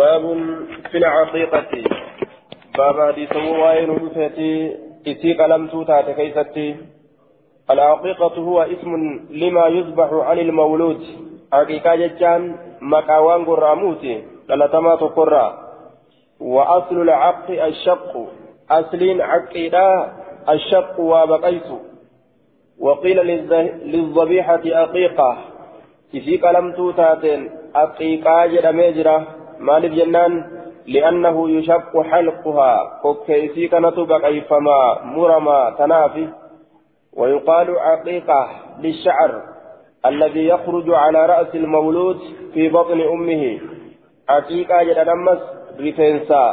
باب في العقيقة. باب حديث وائل رفيتي. إسي قلم توتا كيستي. العقيقة هو اسم لما يذبح عن المولود. حقيقة جتان مكاوان قراموتي. للتما تقرى وأصل العق الشق. أصل عقيدة الشق وبقيت وقيل للذبيحة أقيقة. إسي قلم توتاتين أقيقة جرميجرة مالف جنان لأنه يشق حلقها. كوكيسي كانت بقيفما مرما تنافي. ويقال عقيقة للشعر الذي يخرج على رأس المولود في بطن أمه. عقيقة جدنمس رفنسا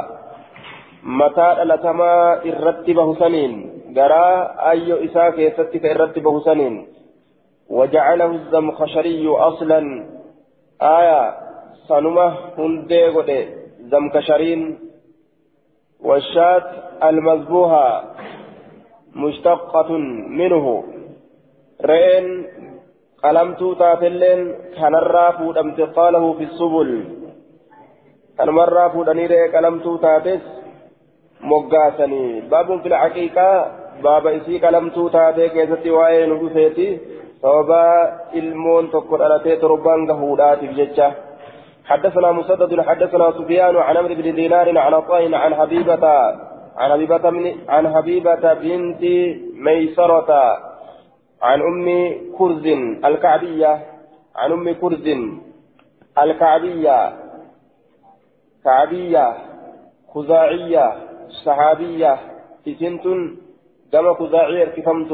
متى لتما الرتبه سنين قرا أي إساك يستك الرتبه سنين وجعله الزمخشري أصلا. آية sanuma hundee godhe zamkashariin washaat almazbuha mushtaqatun minhu re'een qalamtuu taatelleen kanarraa fuudhamte qaalahu bisubul kanumarraa fuudhanii re'ee qalamtuu taates moggaasanii. Baabun fil caqiiqaa baaba isii qalamtuu taatee keessatti waa'ee nu dhufeeti. Sababaa ilmoon tokko dhalatee torbaan gahuudhaatiif jecha. حدثنا مسدد حدثنا سفيان عن عمرو بن دينار عن عطاء عن حبيبة عن حبيبة عن حبيبة بنت ميسرة عن أم كرز الكعبية عن أم كرز الكعبية كعبية خزاعية صحابية إسنت كما خزاعية كفمت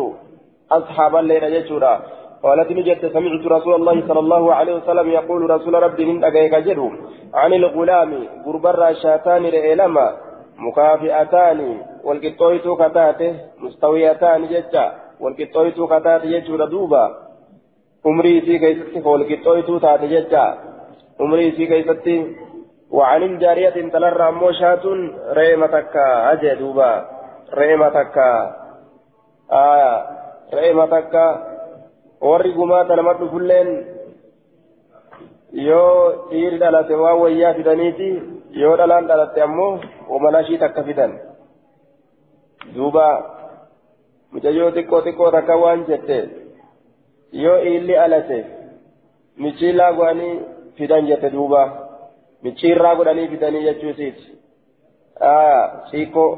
أصحاب الليل يجورا. قالت نجت سمعت رسول الله صلى الله عليه وسلم يقول رسول ربي من أجيك جره عن الغلام غربر شاتان لإلما مكافئتان والقطويت كتاته مستويتان جتا والقطويت كتاته جتا دوبا عمري في كيستي والقطويت تاته جتا عمري في كيستي. وعن الجارية تلرى موشات ريمتك أجي دوبا ريمتك آه ريمتك warri gumaata nama dhufulleen yoo dhiirri dhalate waan wayyaa fidaniiti yoo dhalaan dhalatte ammoo wamalashii takka fidan duuba mucayyoo xiqqoo xiqqoo takka waan jette yoo dhiirri alate michiillaa godhanii fidan jette duuba michiirraa godhanii fidanii jechuusiiti xiqqoo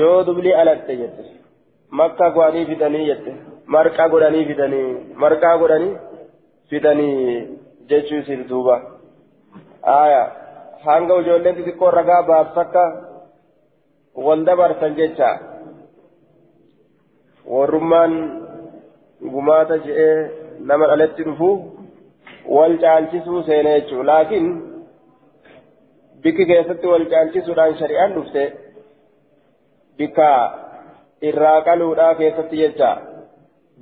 yoo dublii alatte jette makka godhanii fidanii jette marqaa godhanii fidanii marqaa godhanii fidanii jechuu isiif duuba aya hanga ijoolleen xixiqqoo ragaa baabsakka wal dabarsan jecha warrummaan gumaata je'ee nama dhaletti dhufu wal caalchisuu seene jechuu laakiin bikki keessatti wal caalchisuudhaan shari'aan dhufte bikka irraa qaluudhaa keessatti jecha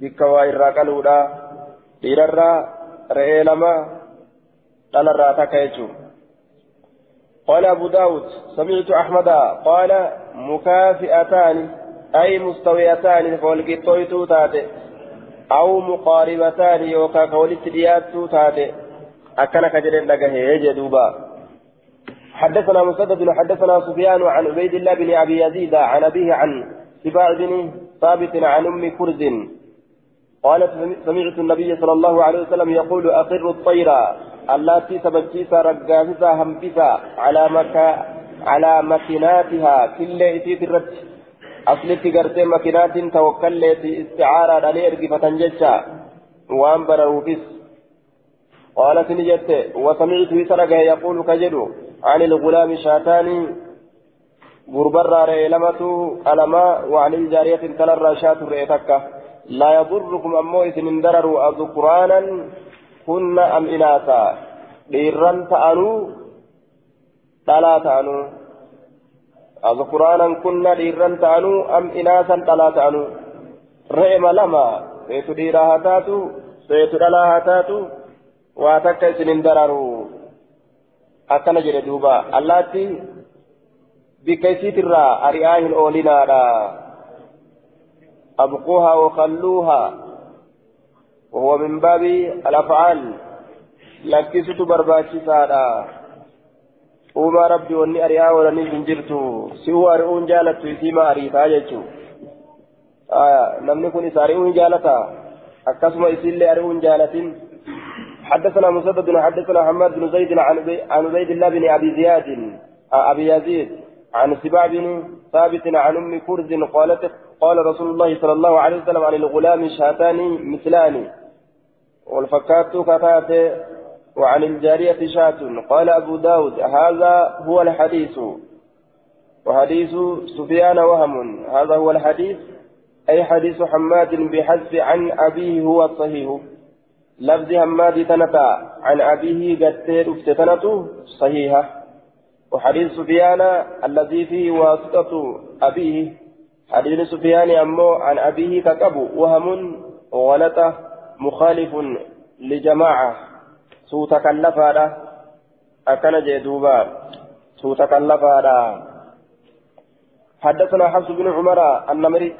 bikka waa irraa qaluudha. Dhiirarraa re'ee lama dhalarraa takka jechuun قال أبو داود سمعت أحمد قال مكافئتان أي مستويتان فولقيتويتو تاتي أو مقاربتان يوكا كولت دياتو تاتي أكنك جدين لقه يجدوبا حدثنا مسدد حدثنا سفيان عن عبيد الله بن أبي يزيد عن أبيه عن سباع بن ثابت عن أم كرز قالت سمعت النبي صلى الله عليه وسلم يقول أقر الطير التي سبجيسا رقاسسا همبسا على مكا على مكيناتها كل إتيت الرد أصلت قرتي مكينات توكلت استعارة لني إرقفة ججا. وأن بروفس قالت نجت وسمعت سرقه يقول كجدو عن الغلام شاتان غربر ريلمة ألما وعن الجارية تلرى شات ريتكه لا يضركم أمو إذن درروا أذكرانا كن أم إناثا ta'anuu azkuraanan kunna dhiirran ta'anuu am inaasan dhalaa ta'anuu re'ema lama seetu dhiiraa haa taatu seetu dhalaa haa taatu waa takka isinin dararu akkana jedhe duuba allaatti bikka isiitirraa ari'aa hin oolinaadha أبقوها وخلوها وهو من باب الأفعال لكست برباشي uumaa rabbi wanni ari'aa oolaniif hin jirtu si'uu ari'uun jaalattu isiima ariitaa jechuu namni kun isa ari'uun jaalata akkasuma isiillee ari'uun jaalatin حدثنا مسدد حدثنا حماد بن زيد عن عبيد الله بن ابي زياد ابي يزيد عن سباع بن ثابت عن ام كرز قالت قال رسول الله صلى الله عليه وسلم عن الغلام شاتان مثلان. والفكات كتات وعن الجارية شاة قال أبو داود هذا هو الحديث. وحديث سفيان وهم. هذا هو الحديث أي حديث حماد بحذف عن أبيه هو الصحيح. لفظ حماد تنتا عن أبيه قتير افتتنته صحيحة. وحديث سفيان الذي فيه واسطة أبيه. حديث سفيان أمو عن أبيه ككبو وهم غلطة مخالف لجماعة. سوء تكلفا أكن جدوبا. سوء تكلفا حدثنا حفص بن عمر النمري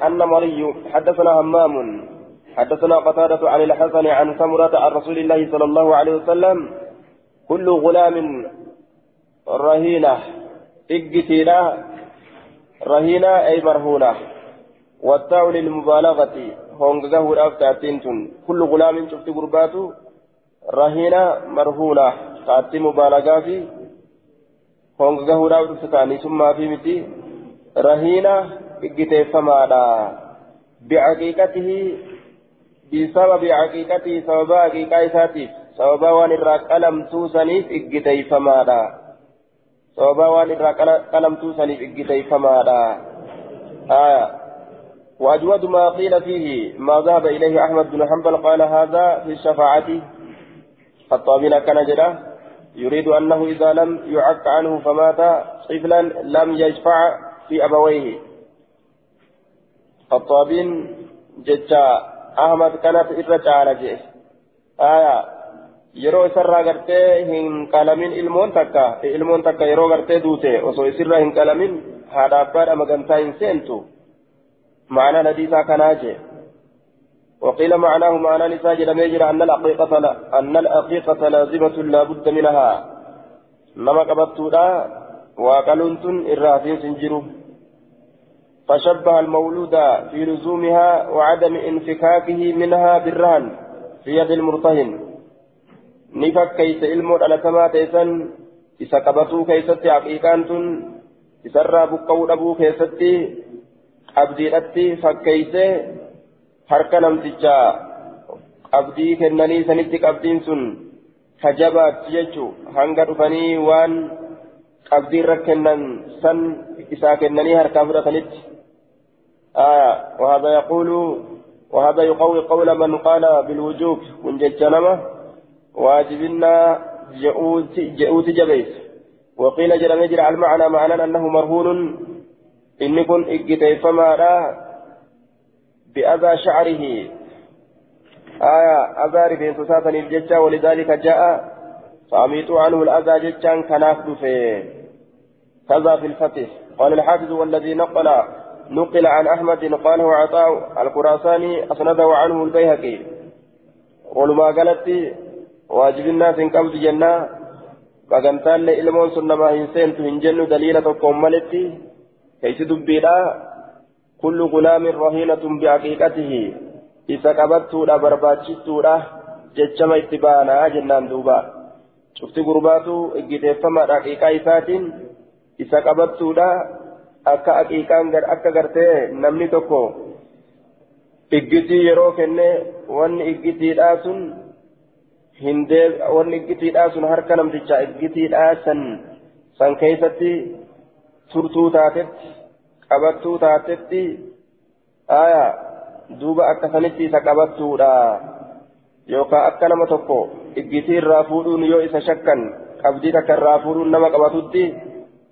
حدثنا همام. حدثنا قتادة عن الحسن عن سمرة عن رسول الله صلى الله عليه وسلم. كل غلام رهينة. إجتينا. رهينة أي مرهونة والتاء للمبالغة هونغه الأفتاتين كل غلام شفت قرباته رهينة مرهونة تأتي مبالغة في هونغه الأفتاتين ثم في متي رهينة إجتيفمانا بعقيقته بسبب عقيقته سبب عقيقة إساتيف سبب وان الراك ألم توسنيف إجتيفمانا sababa waan irraa qalamtuu saniif iggiteyfamaadha آية وأجود ما قيل فيه ما ذهب إليه أحمد بن حنبل قال هذا في الشفاعة الطابين كان جدا يريد أنه إذا لم يعق عنه فمات طفلا لم يشفع في أبويه الطابين جتا أحمد كانت إرجع على آية yeroo isarraa gartee hin qalamin ilmoon takka ilmoon takka yeroo gartee duute osoo isirraa hin qalamin haadha abbaadha magantaa hin seentu. معنى نديسا كناجي وقيل معناه معنى نساء جلمي أن الحقيقة أن الحقيقة لازمة لا بد منها نما قبضتودا وقلنت الرافين سنجرو فشبه المولود في لزومها وعدم انفكاكه منها بالرهن في يد المرتهن نفك كيس الموت على كما تيسن إذا قبضوا كيست حقيقان إسرى بقود أبو كيستي abdiidhatti fakkeeysee harka namtichaa qabdii kennanii sanitti qabdiin sun kajabaatti jechu hanga dhufanii waan qabdiirra kennan san isaa kennanii harkaa fudhatanitti آية وهذا يقول وهذا يقوي قول من قال بالوجوب من جنمة واجبنا جئوت جبيت وقيل جرم يجري على المعنى معنى أنه مرهون. inni kun iggiteeffamaadha bi'adaa shacarihi aya adaa rifeensosaa saniif jecha walidaalika ja'a فأميتوا عنه الأذى جتان كناف دفه كذا في الفتح. قال الحافظ والذي نقل نقل عن أحمد قاله عطاء الخراساني أسنده عنه البيهقي. ولما قالت waajibinnaa sin qabdu jennaa. Bagantaalle ilmoon sun namaa hin seentu hin jennu daliila tokkoon malitti keeysi dubbiidhaa. Kullu gulaamin rahiinatun bihaqiiqatihi. Isa qabattuudha barbaachistuudha jechama itti baanaa jennaan duuba. Cufti gurbaatu iggiteeffamaadha haqiiqaa isaatiin. Isa qabattuudha akka haqiiqaan akka gartee namni tokko. Iggitii yeroo kenne wanni iggitiidhaa sun wanni iggitiidhaa sun harka namtichaa iggitiidhaa san san keessatti turtuu taatetti qabattuu taatetti aya duuba akkasanitti isa qabattuudha yookaan akka nama tokko iggitii irraa fuudhuun yoo isa shakkan qabdii takka irraa fuudhuun nama qabatutti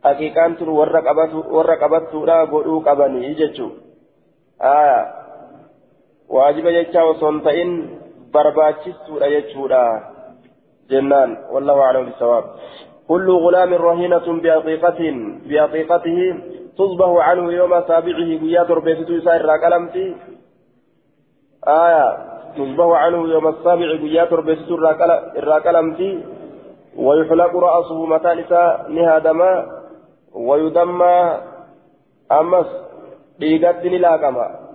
haqiiqaan tun warra qabattuudha godhuu qabanii jechuu aya waajiba jechaa osoo hin ta'in barbaachistuudha jechuudha jennaan. Wallahu a'lam bisawaab كل غلام رهينة بعقيقة بعقيقته تصبح عنه يوم سابعه قياد ربيته يسائر راكلمتي آية تصبح عنه يوم السابع قياد ربيته راكلمتي ويحلق رأسه متى نساء نهادما ويدمى أمس ديقت نلاكما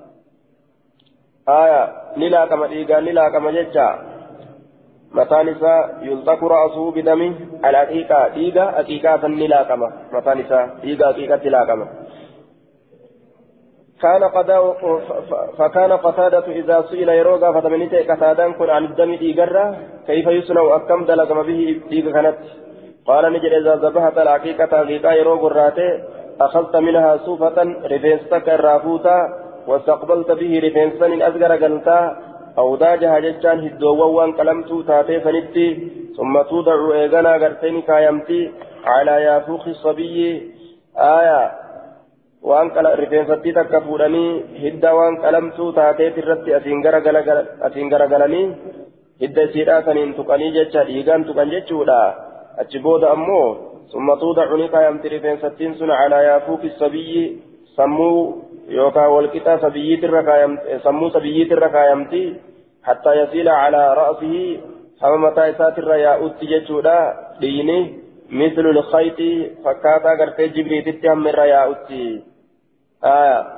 آية نلاكما ديقا نلاكما ججا متى نساء يلتق رأسه بدم الحقيقة ديقا حقيقة نلاكما متى نساء ديقا حقيقة نلاكما كان قضاء فكان قتادة إذا سئل يروغا فتمنيت قتادان كن عن الدم ديغرة كيف يصنع أكم دلقم به ديغ كانت قال نجد إذا ذبحت العقيقة حقيقة يروغ الراتي أخذت منها صوفة رفنستك الرافوتا واستقبلت به رفنسا الأزغر قلتا أو داجها ججان هدووان قلمتو تاتي فنتي ثم توضع إيغانا غرتين كايمتي على يافوخ الصبي آية waan rifeensatti takka fuudhanii hidda waan qalamtuu taateet irratti asiin garagalanii hidda isiidhaa saniin tuqanii jecha dhiigaan tuqan jechuudha achi booda ammoo summa tuudacu ni kaayamti rifeensattiin sun calaa sabiyyi sammuu yookaan walqixa sammuu sabiyyiitirra kaayamti hattaa yasiila calaa ra'sihi hama mataa isaatirra yaa'utti jechuudha dhiini مثل الخيط فكاتا غرتي جبريتي هم ياؤتي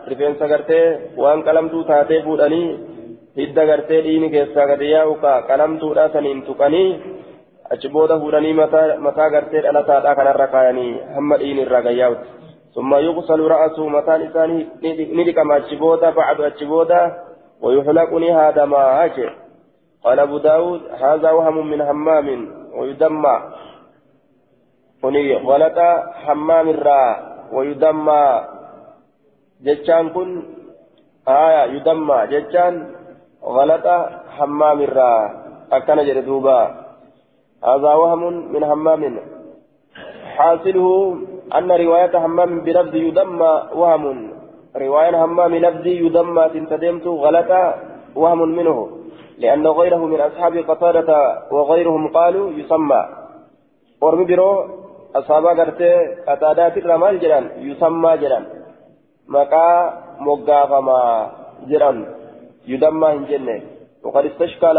rifeensa gartee waan qalamtuu taatee fuudhanii hidda gartee dhiini keessaa gadi yaa'u ka qalamtuudha saniin tuqanii achi booda fuudhanii mataa gartee dhalataadhaa kanarra kaayanii hamma dhiini irraa gayyaa'utti. ثم يغسل رأسه متان إنسان ندقم أجبودا بعد أجبودا ويحلقني هذا ما أجل. قال أبو داود هذا وهم من همام ويدمى. غلط حمام الراء ويدمى. jechaan kun aya yudamma jechaan غلطة حمام الرا أكن جردوبا هذا وهم من حمام. حاصله أن رواية حمام بلفظ يدمى وهم. رواية حمام لفظ يدمى تنتدمت غلطة وهم منه لأن غيره من أصحاب قتادة وغيرهم قالوا يسمى. ورمي برو أصحاب قتادات الرمال جران يسمى جران. مكا مقافما جرا يدمى هنجنة وقد استشكل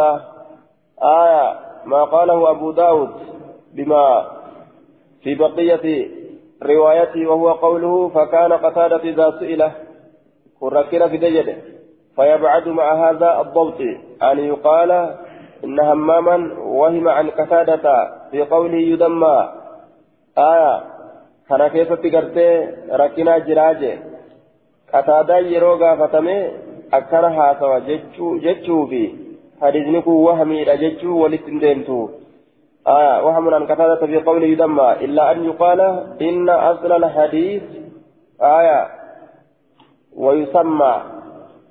آية ما قاله أبو داود بما في بقية روايته وهو قوله فكان قتادة إذا سئل. كركنا في دجده فيبعد مع هذا الضبط. أن يقال إن هماما وهم عن قتادة في قوله يدمى. آية. كان كيف تقرتي؟ ركنا جراجة. yeroo gaafatame akkana haasawa jechuu fi hadiisni kun wahamiidha jechuu walitti hin آية وهم عن قتادة في قوله يدمى إلا أن يقال إن أصل الحديث آية ويسمى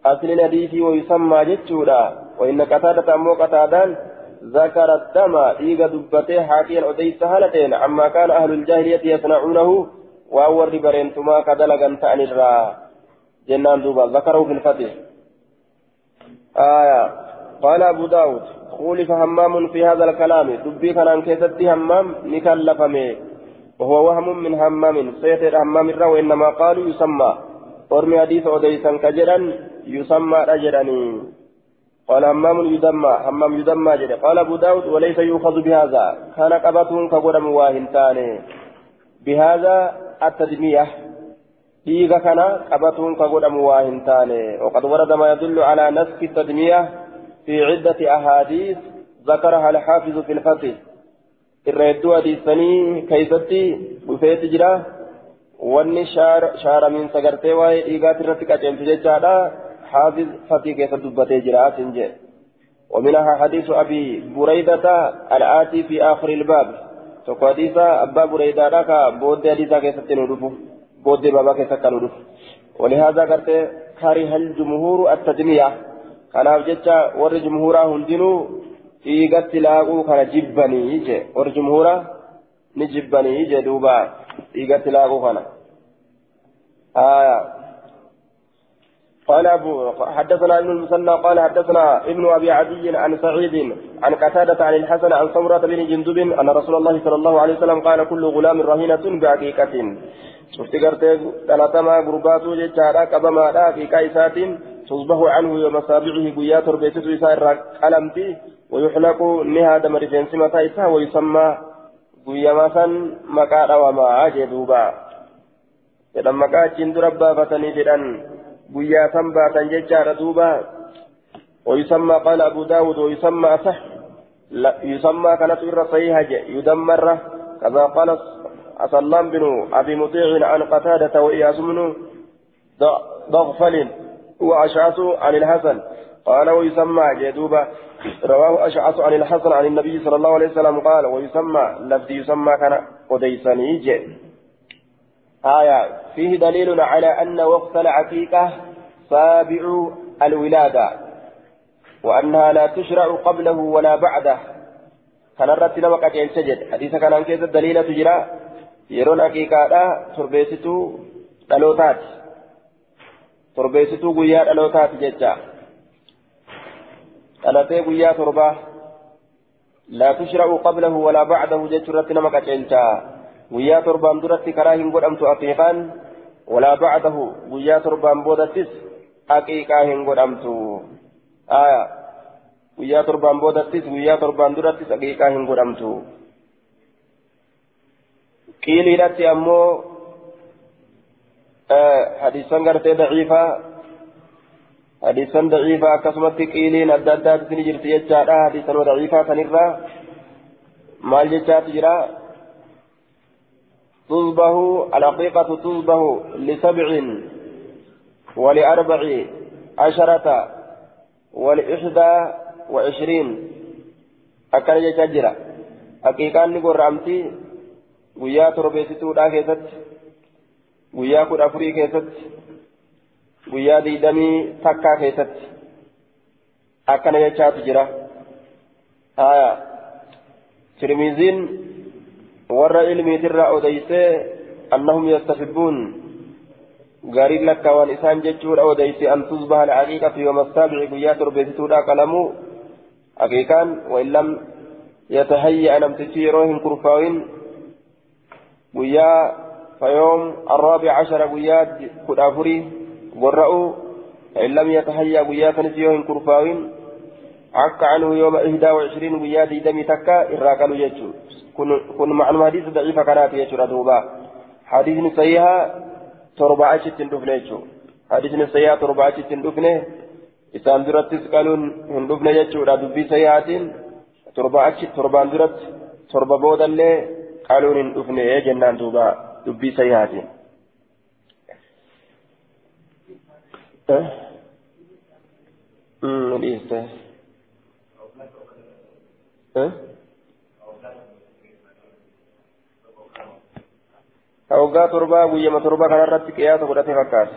أصل الحديث ويسمى جتشورا وإن قتادة أمو قتادان ذكر الدم إيغا دبته حاكيا أديس هالتين عما كان أهل الجاهلية يصنعونه وأول برينتما كدلغا تأني الرّا. جنان دوبا ذكره في الفتح. آية قال أبو داود خولف همام في هذا الكلام دبي كان كيستي همام نكلفمي وهو وهم من همام سيتر همام الرا وإنما قالوا يسمى. أرمي حديث أديسا كجرا يسمى رجراني. قال همام يدمى همام يدمى جري. قال أبو داود وليس يؤخذ بهذا. كان قبة كقرم واهنتان بهذا التدمية qabatuun ka godhamu waa hin taane وقد ورد ما يدل على نسك التدمية في عدة أحاديث ذكرها الحافظ في الفتح الردو حديثني كيفتي؟ بفيت جرا. wanni shaaramiin sagartee waa'ee dhiigaati irratti qaceelchu jechaadha حافظ فتي كيف دبتي جرات جي ومنها حديث أبي بريدة الآتي في آخر الباب. تقول حديث أبا بريدة لك بود حديثة كيف تنودفه بودي بابا كانوا دف ولهذا قلت كره الجمهور كان جتا ور جمهورا هندنو إيغت لاغو كان جبني يجي ور جمهورا نجبني يجي دوبا إيغت لاغو كان آية قال أبو حدثنا ابن المثنى قال حدثنا ابن أبي عدي عن سعيد عن قتادة عن الحسن عن سمرة بن جندب أن رسول الله صلى الله عليه وسلم قال كل غلام رهينة بعقيقة شفت قرتي ثلاثما غربات ججارا قبما لا في كايسات تصبح عنه يوم سابعه قيات ربيتت يسار قلمتي ويحلق نها دم رفين سمتا إسا ويسمى san maqaa dhawamaa jee duuba jedhan maqaa achiin dura baafatanii jedhan guyyaa san baatan jechaadha duuba ويسمى قال أبو داود ويسمى أصح يسمى كانت إر صحيحة يدمر. كذا قال سلام بن أبي مطيع عن قتادة وإياس بن ضغفل. وأشعث عن الحسن. قال ويسمى جدوبة. رواه أشعث عن الحسن عن النبي صلى الله عليه وسلم قال ويسمى لفظ يسمى كان قديساني جي آية. فيه دليل على أن وقت العقيقة سابع الولادة وأنها لا تشرع قبله ولا بعده. كان الرد لما قد ينسجد. حديث كان أنكيز الدليل تجرى. يرون حقيقة تربيستو دلوتات تربيستو قيا دلوتات ججا dhalatee guyyaa torbaa laa tushra'u qablahu walaa bacdahu jechuu irratti nama qaceelchaa guyyaa torbaan duratti karaa hin godhamtu aqiiqaan walaa bacdahu guyyaa torbaan boodattis aqiiqaa hin godhamtu aya guyyaa torbaan boodattis guyyaa torbaan durattis aqiiqaa hin godhamtu qiiliidhatti ammoo hadiisan gartee daciifaa حديثا ضعيفا كسمت قيلين أدى أدى تسني يجارا حديثا ضعيفا سنرا مال جتات جرا تصبه الحقيقة تصبه لسبع ولأربع عشرة ولإحدى وعشرين أكل جرا حقيقة نقول رامتي guyyaa torbeessituudha keessatti. Guyyaa kudha afurii keessatti guyyaa diidamii takkaa keessatti akkana jechaatu jira haya tirmiziin warra ilmiitirraa odeysee annahum yastafibbuun gariin lakkaawwan isaan jechuudha odeyse an tusbaha alcaqiiqatu yooma assaabici guyyaa torbeessituudha qalamuu haqiiqaan wain lam yatahayya'a namtichi yeroo hin kurfaawin guyyaa fayoom arraabic cashara guyyaa kudha afurii ورأوا إن لم يتهيأ قياسا سيوهن كرفاوين عك عنه يوم إحدى وعشرين قيادي دمي تكا إراكالو يجو كن, كن معنى حديث ضعيفة كانت يجو ردوبا حديث صحيحة تربع شتن دفنة يجو حديث صحيحة تربع شتن دفنة إسان درتس قالون هن دفنة يجو ردوبي صحيحات تربع شت تربع درت تربع بودا اللي قالون هن دفنة جنان دوبا دبي صحيحات dhiiste ka waggaa torbaa guyyama torba kanarratti qiyaasa godhate fakkaata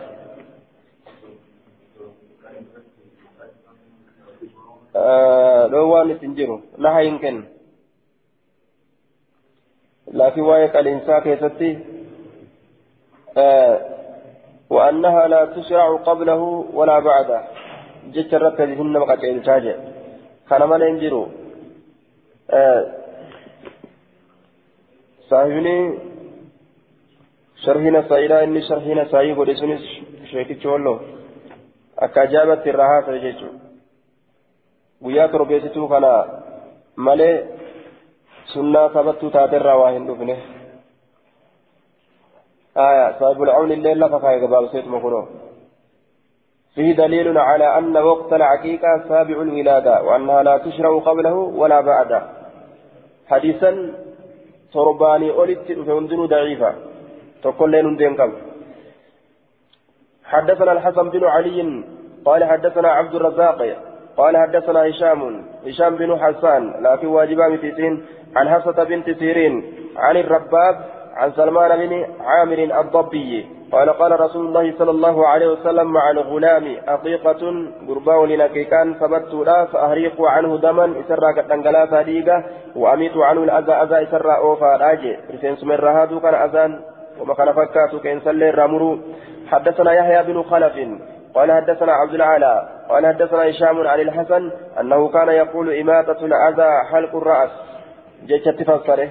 dhoowwaan ittiin jiru laha hin kennu laakiin waa'ee qaliinsaa keessatti وأنها لا تشرع قبله ولا بعده. جت الركز هن مقاتل تاجع كان ما ينجروا آه صاحبني شرحنا سائلا إني شرحنا قد سنس شيخي تشولو. أكاجابت الرهاة جيجو guyyaa torbeessituu kana malee sunnaa sabattuu taaterraa waa hin dhufne آية. صاحب العون الليل فكاي قبال سيد مكنو فيه دليل على أن وقت العقيقة سابع الولادة وأنها لا تشرع قبله ولا بعده. حديثا ترباني أولدت فينزل ضعيفا تقول لين دين قبل. حدثنا الحسن بن علي قال حدثنا عبد الرزاق قال حدثنا هشام هشام بن حسان لكن واجبان في سين عن حفصة بنت سيرين عن الرباب عن سلمان بن عامر الضبي قال قال رسول الله صلى الله عليه وسلم مع الغلام أقيقة قرباء لنكيكان ثبت لا فأهريق عنه دما إسرى كتنقلا صديقة وأميت عنه الأذى أذى إسرى أوفا راجع. رسين سمر هادو كان أذان وما كان فكاتو كإن سلي رامرو. حدثنا يحيى بن خلف قال حدثنا عبد العالى قال حدثنا هشام عن الحسن أنه كان يقول إماتة الأذى حلق الرأس. جيشت تفسره.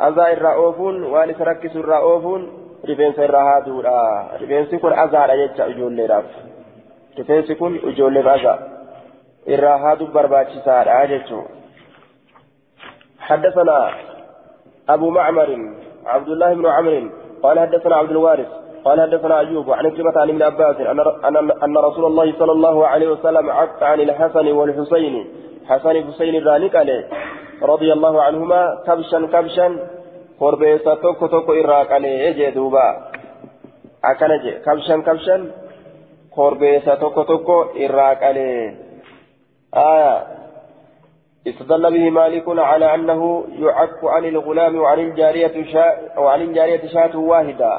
أذى الرأوفون وأن تركز الرأوفون rifeensa irraa haaduudha rifeensi kun azaadha jecha ijoolleedhaaf. Rifeensi kun ijoolleef aza irraa haaduu barbaachisaadha jechuun. حدثنا أبو معمر عبد الله بن عمرو قال حدثنا عبد الوارث قال حدثنا أيوب عن كلمة عن ابن عباس أن رسول الله صلى الله عليه وسلم عق عن الحسن والحسين حسن حسين ذلك عليه رضي الله عنهما كبشا كبشا قربيسا توكو توكو إراك عليه يجي دوبا أكنجي كبشا كبشا قربيسا توكو توكو إراك عليه آية استدل به مالك على أنه يعك عن الغلام وعن الجارية شاء وعن الجارية شاة واحدة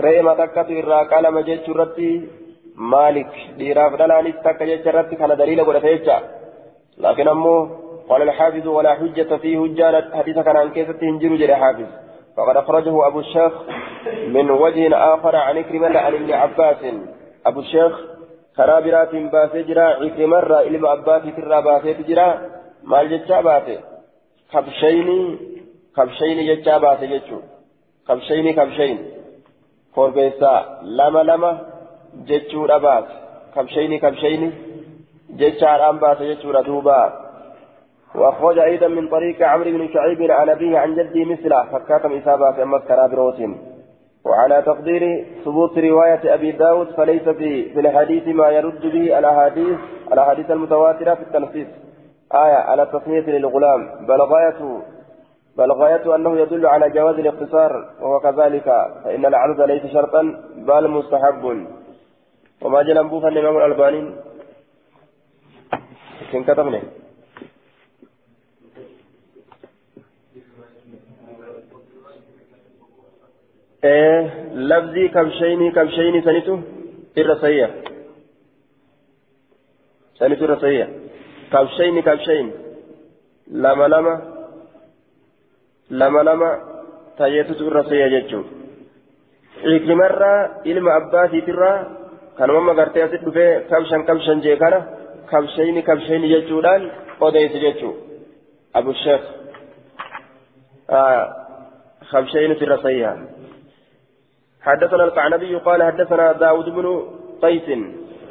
رئيما تكت قال مجد رتي مالك ديراف دلاني تك جد رتي كان دليل تيجا لكن أمه قال الحافظ ولا حجة فيه هجانة حديث كان عن كيسة هنجر جري حافظ فقد أخرجه أبو الشيخ من وجه آخر عن كريم عن ابن عباس أبو الشيخ كرابرات باسجرا عكرمر إلما عباس ترى باسجرا maal jechaa baate kabshayni kabshayni jechaa baate jechuu kabshayni kabshayn korbeessaa lama lama jechuudha baate kabshayni kabshayni jechaadhaan baate jechuudha duuba وأخرج أيضا من طريق عمرو بن شعيب عن أبيه عن جده مثله فكاتم إصابة أما كرابروت وعلى تقدير ثبوت رواية أبي داود فليس في, في الحديث ما يرد به الأحاديث الأحاديث المتواترة في التنفيذ آية على التصنيف للغلام. بل غايته بل غايته أنه يدل على جواز الاختصار وهو كذلك فإن العرض ليس شرطا بل مستحب. وما جنبه فالإمام الألباني. كن كتبني إيه لفظي كبشيني كبشيني سنته الرسية سنته الرسية كبشين كبشين لما لما لما لما تيتت الرسية جتشو عكرمرة إلما أباتي ترى كان ماما قرتي أسد بفي كبشن كبشن جيكانا كبشين كبشين جتشو دان قديس جتشو أبو الشيخ آه كبشين في الرسية حدثنا القعنبي قال حدثنا داود بن قيس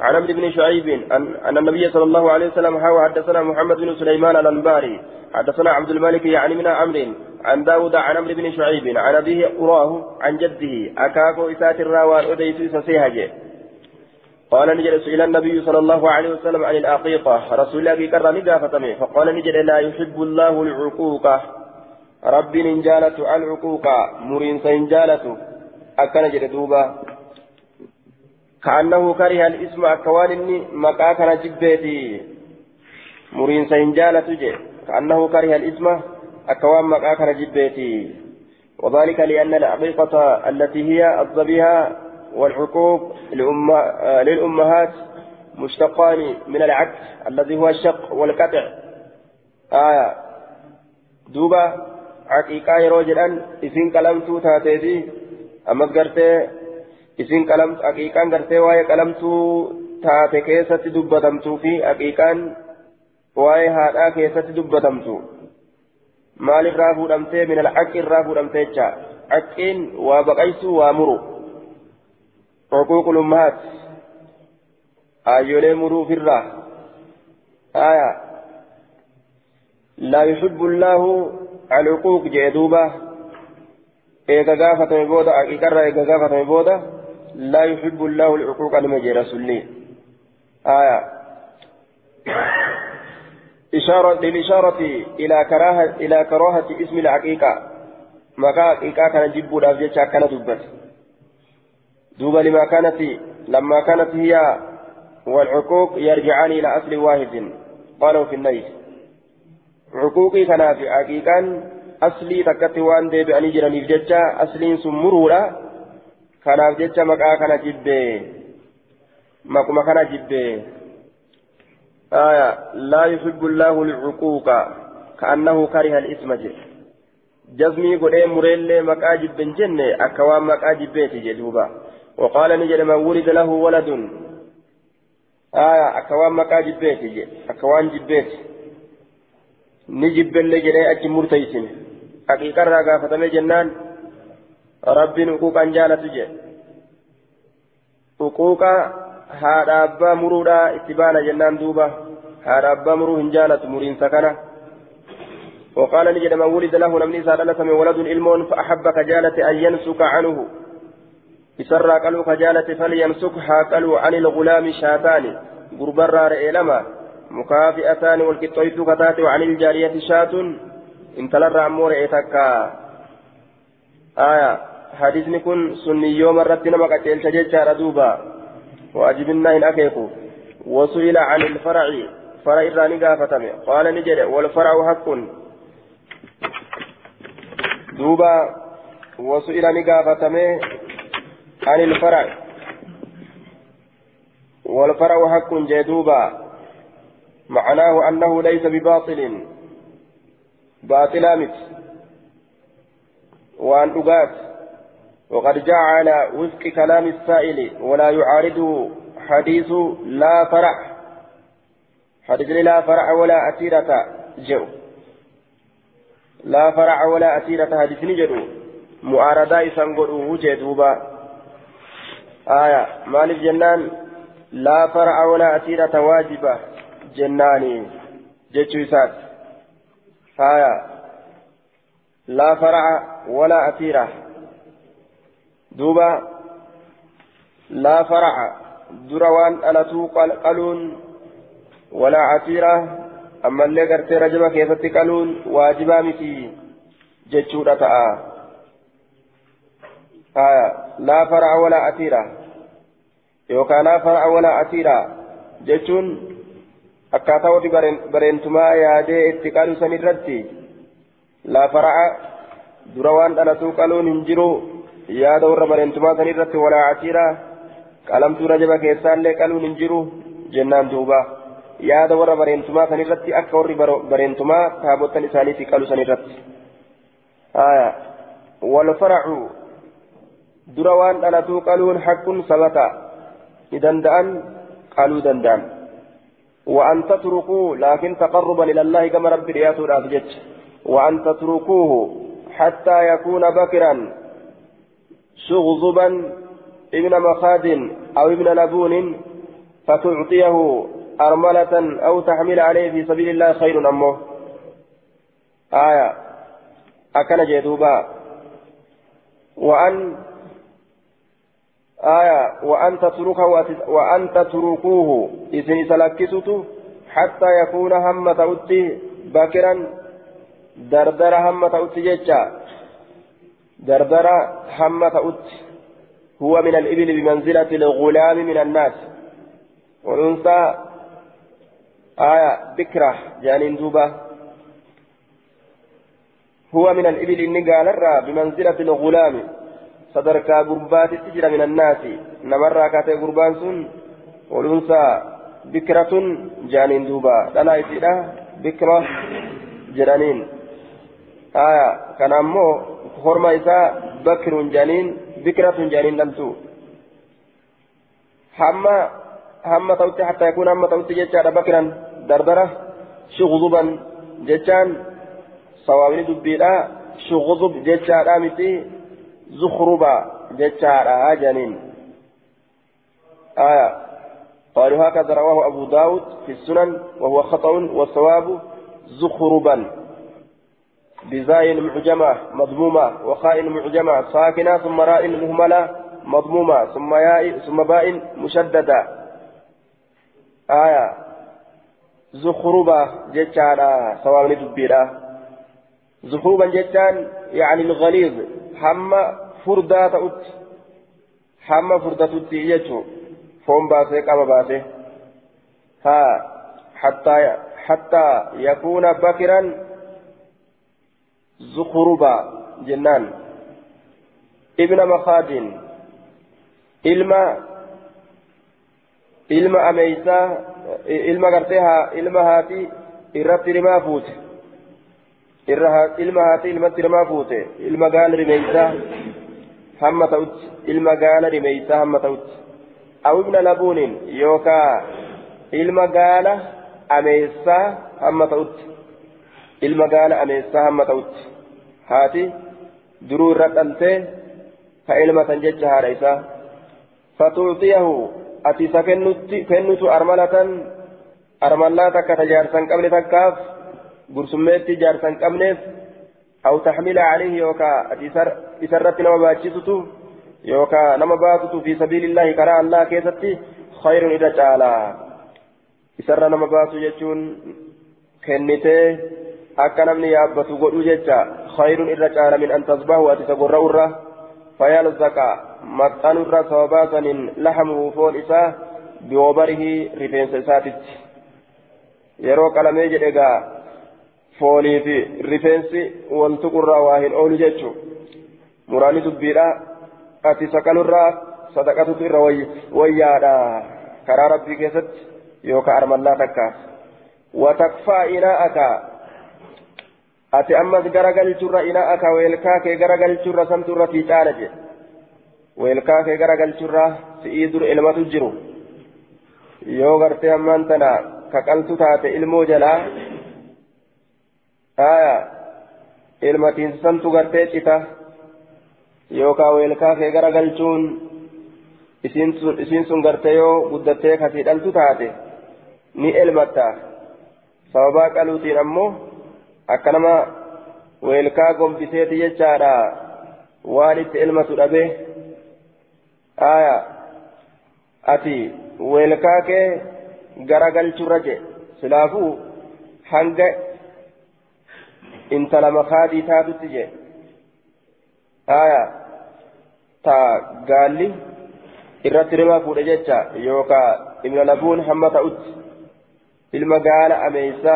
عن عمرو بن شعيب أن, النبي صلى الله عليه وسلم حاوى حدثنا محمد بن سليمان الأنباري. حدثنا عبد الملك يعني من عمرو. عن داود عن عمرو بن شعيب. عن أبيه قراه عن جده. أكاكو إسات الراوان أديس سسيهجه قال نجد سئل النبي صلى الله عليه وسلم عن العقيقة رسول الله كرر نقافتمه فقال نجد لا يحب الله العقوق. رب نجالة العقوق. مرين سنجالة أكن جد دوبا كأنه كره الاسم أكوان مكا كان جبيتي مرين سنجالة جي كأنه كره الاسم أكوان مكا كان جبيتي وذلك لأن العقيقة التي هي الضبيها والحقوق للأمهات مشتقان من العك الذي هو الشق والقطع آية دوبا عقيقة يروجل إذن كلمتو تاتيتي أما قرتي isin aqiiqaan gartee waa'ee qalamtuu taate keessatti dubbatamtuu fi aqiiqaan waa'ee haadhaa keessatti dubbatamtu maalirraa fuudhamtee min alcaqi irraa fuudhamtee jecha caqqiin waa baqaysuu waa muru حقوق الأمهات آيولي مروفرة آية لا يحب الله العقوق جدوبة إيجا غافة بودا إيجا إيجا غافة بودا لا يحب الله العقوق المجي رسولي آية إشارة للإشارة إلى كراهة إلى كراهة اسم العقيقة مكا عقيقة كان جبوا لافجة كان دبت دوبا لما كانت لما كانت هي والعقوق يرجعان إلى أصل واحد قالوا في النيل عقوقي كان في عقيقا أصلي تكتي وان دي بأني جراني ججا أصلي سمرورا kanaaf jecha maqaa kana jibbee maquma kana jibbee. آية لا يحب الله العقوق كأنه كره الاسم جل جزمي قد مريل مكاجب بن جنة أكوان مكاجب بيت جدوبا وقال نجد من ولد له ولد آية أكوان مكاجب بيت جل أكوان جبيت نجب اللي جري أجي مرتيسن حقيقة راقا فتمي جنان jaalatu jedhe huquuqa haadha abbaa muruudha itti baana jennaan duuba. Haadha abbaa muruu hin jaalatu muriinsa kana. وقال نجد من ولد له نمني سادلة من ولد علم فأحب كجالة أن ينسك عنه إسر قالوا كجالة فلينسكها قالوا عن الغلام شاتان غربرار إلما مكافئتان والكتويت كتات وعن الجارية شات إن تلر أمور إتكا آية حديثني كن سني يوم الرتنا ما قتل تجيشار دوبا واجبنا إن أكيكو وسئل عن الفرع فرع الراني قافتم قال نجد والفرع حق دوبا وسئل نقافتم عن الفرع والفرع حق جدوبا معناه أنه ليس بباطل باطلا مت. وأن أقات وقد جاء على وفق كلام السائل ولا يعارضه حديث لا فرع حديث لا فرع ولا أتيرة جو لا فرع ولا أتيرة حديث نجدو معارضة يسنقلوه جدوبا آية. مالك جنان لا فرع ولا أتيرة واجبة. جناني. جتشو إسات. آية لا فرع ولا أتيرة دوبا. لا فرع. دروان ألتو قلون. ولا عتيرة أما اللي قرتي رجبا كيف تقلون واجبا متي جتشورة تآ آية لا فرع ولا عتيرة يوكا لا فرع ولا عتيرة جتشون. Akkaataa warri bareentumaa yaadee itti qalu san irratti laa fara'a dura waan dhalatuu qaluun hin jiru yaada warra bareentumaa san irratti walaa casiira qalamtuu rajaba keessaallee qaluun hin jiru jennaan duuba yaada warra bareentumaa san irratti akka warri bareentumaa taabottan isaaniitti qalu san irratti walfaracu dura waan dhalatuu qaluun haqqun sabata ni danda'an qaluu danda'an وأن تتركوه لكن تقربا إلى الله كما رب رياته الأفجج وأن تتركوه حتى يكون بكرا شغضبا ابن مخاد أو ابن لبون فتعطيه أرملة أو تحمل عليه في سبيل الله خير أمه. آية. أكن جدوبا وأن آية وأن تتركه وأن تتركوه. إذن سلكسته حتى يكون هم تؤتي باكرا دردر هم تؤتي جيتشا دردر هم تؤتي هو من الإبل بمنزلة الغلام من الناس. والأنثى. آية بكرة جانين دوبة. هو من الإبل إني قال بمنزلة الغلام. Sadarkaa gurbaatitti jira min annaasi namarraa kaatee gurbaan sun walunsaa bikratun jaaniin duuba dhalaa isiidha bikra jedhaniin aya kana ammoo horma isaa bakirun jaaniin bikratun jaaniin dhaltu hamma hamma ta'utti hatta yakuun hamma ta'utti jechaadha bakiran dardara shuguzuban jechaan sawaabni dubbiidha shuguzub jechaadha miti زخربا جتشارا جنين. آية. قالوا هكذا رواه أبو داود في السنن وهو خطأ والصواب زخربا. بزاي معجمة مضمومة وخاء معجمة ساكنة ثم راء مهملة مضمومة ثم ياء ثم باء مشددة. آية. زخربة جتشارا سواء ندبيرا زخربا جتان يعني الغليظ. Furdaa ta'utti hamma furdatutti jechuun foon baasee qaba baasee haa hattaa hattaa yakuuna bakiran zukuruba jennaan ibna makaadin ilma ilma ameysaa ilma gartee haa ilma haati irratti rimaa fuute ilma haati ilmatti namaa fuute. Ilma gaala rimeysaa hamma ta'utti. Ilma gaala rimeysaa hamma ta'utti. Aw ibna labuunin yookaa ilma gaala ameessaa hamma ta'utti. Ilma gaala ameessaa hamma ta'utti. Haati duruu irra dhaltee ka ilma tan jecha haadha isaa. Fatuuxiyahu ati isa kennutu armalatan armallaa takka tajaarsan qabne takkaaf قرسميتي جارسا قمنيف أو تحمل عليه يوكا إسرت نما باتشتتو يوكا نما باتتو في سبيل الله كرا الله كيستي خير إذا تعالى إسر نما باتو يجون كنتي akka namni yaabbatu godhu jecha khayrun irra caala min an tasbahu ati sagorra urra fayalzaqa maxxanurra sababaa sanin lahamuhu foon isaa biwobarihi rifeensa isaatitti yeroo qalamee jedhe gaa foonii fi rifeensi waltuqurraa waa hin oolu jechu muraani dubbiidha. Ati saqalurraa sadaqatutu irra wayyaadha. Karaa rabbii keessatti yookaan armallaa takkaas. Watakfaa inaa'aka ati ammas garagalchurra inaa'aka weelkaa kee garagalchurra samturra fiicaala jedhe weelkaa kee garagalchurra si'ii dur ilmatu jiru. Yoo gartee ammaan tana kaqaltu taate ilmoo jalaa aya ilmatiin santu gartee cita yookaan weelkaa kee garagalchuun isiin sun gartee yoo guddattee kasii dhaltu taate ni elmatta sababaa qaluutiin ammoo akka nama weelkaa gombiseeti jechaadha waan itti elmatu dhabe aya ati weelkaa kee garagalchurra je silaafuu hanga intala makaadii taatutti je aya ta gaalli irratti rimaa fuudhe jecha yookaa ibna labuun hamma ta'utti ilma gaala ameeysa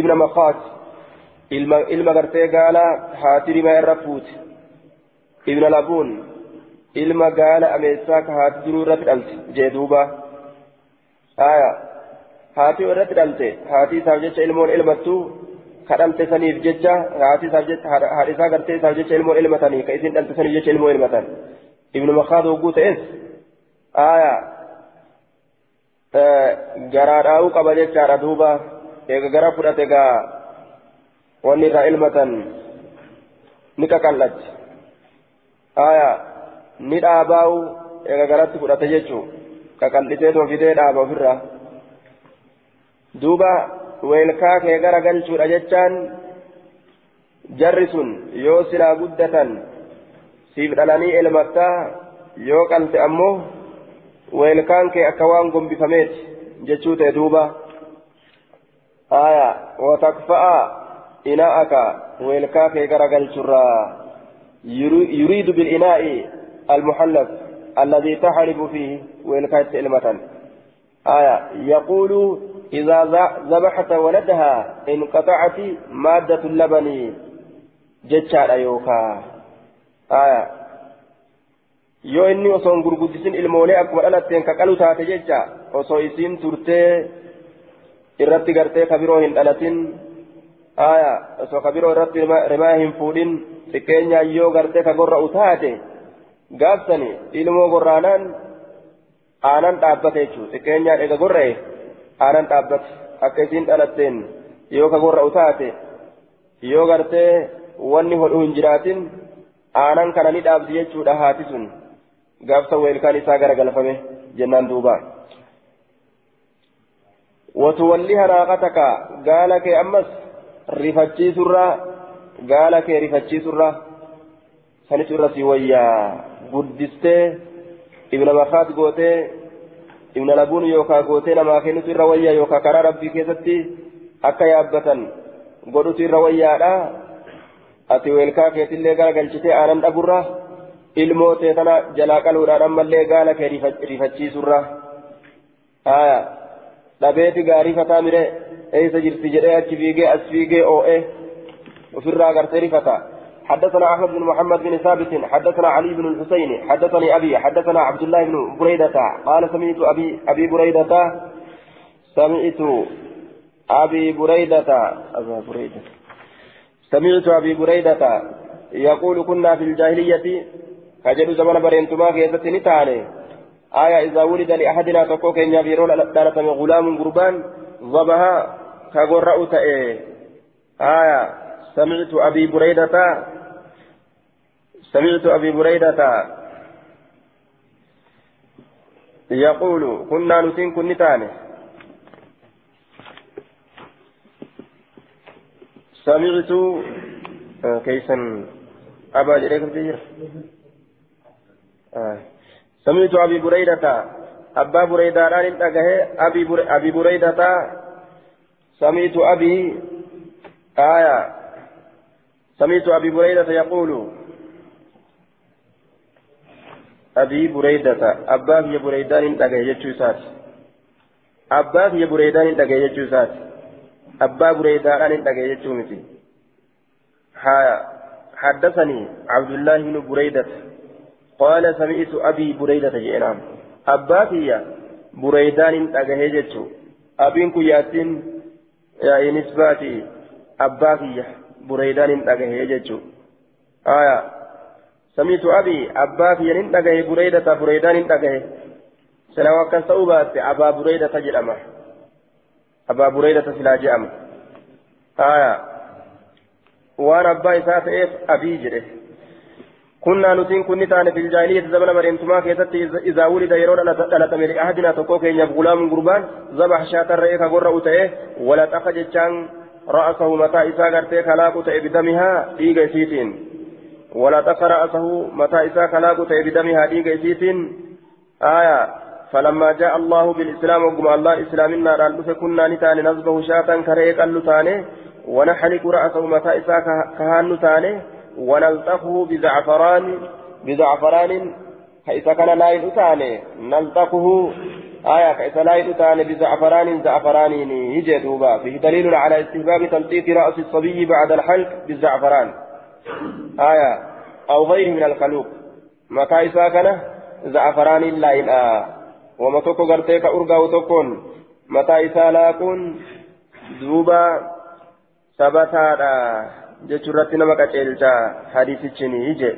ibna makaat ilma gartee gaala haati rimaa irra fuute ibna labuun ilma gaala ameessaa ka haati duruu irratti dhalte jee duuba aya haati irratti dhalte haati isaaf jecha ilmoon ilmattu ka dhalte saniif jecha haati isaaf jecha haadha isaa gartee isaaf jecha ilmoon ilmatanii ka isin dhalte saniif jecha ilmoo ilmatan ibnu makaat hogguu ta'es aya garaa dhaa'uu qaba jechaadha duuba eega gara fudhate gaa wanni irraa ilmatan ni qaqallatti aya ni dhaabaa'u eega garatti fudhate jechuu qaqal'isee too fidee dhaaba ofirraa duuba weelkaa kee gara galchuudha jechaan jarri sun yoo silaa guddatan siif dhalanii elmattaa yoo qalte ammoo weelkaan kee akka waan gombifameeti jechuu ta'e duuba aya watakfa'a inaa'aka weelkaa kee gara galchurraa yuriidu bil'inaa'i المحلف الذي تحلب فيه ويلكات إلمة آية يقول إذا ذبحت ولدها انقطعت مادة اللبن جتشار أيوكا آية yoo inni osoo hin gurguddisin ilmoolee akkuma dhalatteen kaqalu taate jecha osoo isiin turtee irratti gartee kabiroo hin dhalatin aya osoo kabiroo irratti rimaa hin fuudhin xiqqeenyaan yoo gartee ka gorra'u taate gaafsani ilmoo gorraanaan aanan dhaabbate jechuudha xiqqeenyaan ega gorra'e aanan dhaabbate akka isiin dhalatteen yoo ka gorra'u taate yoo gartee wanni hodhu hin jiraatin aanan kana ni dhaabdi jechuudha haati sun gaafsa weelkaan isaa garagalfame jennaan duuba وتوليها ناقتك قال كي أمس رفتشي سرة قال كي رفتشي سرة سنت الرسي ويا guddistee ibna makaat gootee ibna labuun yookaa gootee namaa kennutu irra wayyaa yookaa karaa rabbii keessatti akka yaabbatan godhutu irra wayyaadha ati weelkaa keetillee gara galchitee aanan dhaburra ilmoo teetana jalaa qaluudhaan ammallee gaala kee rifachiisurra aya dhabeeti gaarii fataa mire eeysa jirti jedhee achi fiigee as fiigee oo'e ofirraa gartee rifata حدثنا أحمد بن محمد بن ثابت حدثنا علي بن الحسين حدثني أبي حدثنا عبد الله بن بريدة قال سمعت أبي أبي بريدة سمعت أبي بريدة أبا بريدة سمعت أبي بريدة يقول كنا في الجاهلية كجد زمن برينتما كيست نتاني. آية إذا ولد لأحدنا تقوك إن يبيرون دالة غلام قربان ضبها كقرأ آية سمعت أبي بريدة سمعت أبي بريدة يقول كنا نسين كن تاني سمعت آه كيسا أبا جريك بجير آه سمعت أبي بريدة أبا بريدة ران أبي أبي بريدة سمعت أبي آية سمعت أبي بريدة يقول أبي بريدة أبا في بريدان دقى يجوسات أبا في بريدان دقى يجوسات أبا بريدان دقى يجومتي حدثني عبد الله بن بريدة قال سمعت أبي بريدة جئنام أبا في بريدان دقى يجوسات أبين كياتين يا نسباتي أبا في بريدان يجوسات آية سميت أبي أبا في ين دقه بريدة بريدان دقه. سنوا كان سوبات أبا بريدة جرمه أبا بريدة سلا جأم آية وأنا أبا إسات إيف أبي جره كنا نسين كن تان في الجاهلية زمن مريمتما كيست إذا ولد يرون أن تمر أحدنا تقوك إن غلام قربان. ذبح شاة الرئيك قرأ تأيه ولا تخجل رأسه متى إسا قرتي خلاق تأيه بدمها. إيغا سيتين. ولا تقر رأسه متى إسا كلاكو بدمها ديك إسيتين آية فلما جاء الله بالإسلام وقم الله إسلامنا رأى كنا نتاني نصبه شاة كريك اللتاني ونحلق رأسه متى إسا كهان تاني. ونلطخه بزعفران بزعفران كإسا كان لا يلتاني نلطخه آية كإسا لا يلتاني بزعفران زعفران يجي دوبا. فيه دليل على استهباب تلطيق رأس الصبي بعد الحلق بالزعفران. آية أو غيره من الخلوق متى إسا كان؟ زعفران الله إلا وما توكو غرتيك أرغا وتوكون. متى إسا لاكون دوبا ثبتا جتشرت نمك أجلتا حديث الشني يجي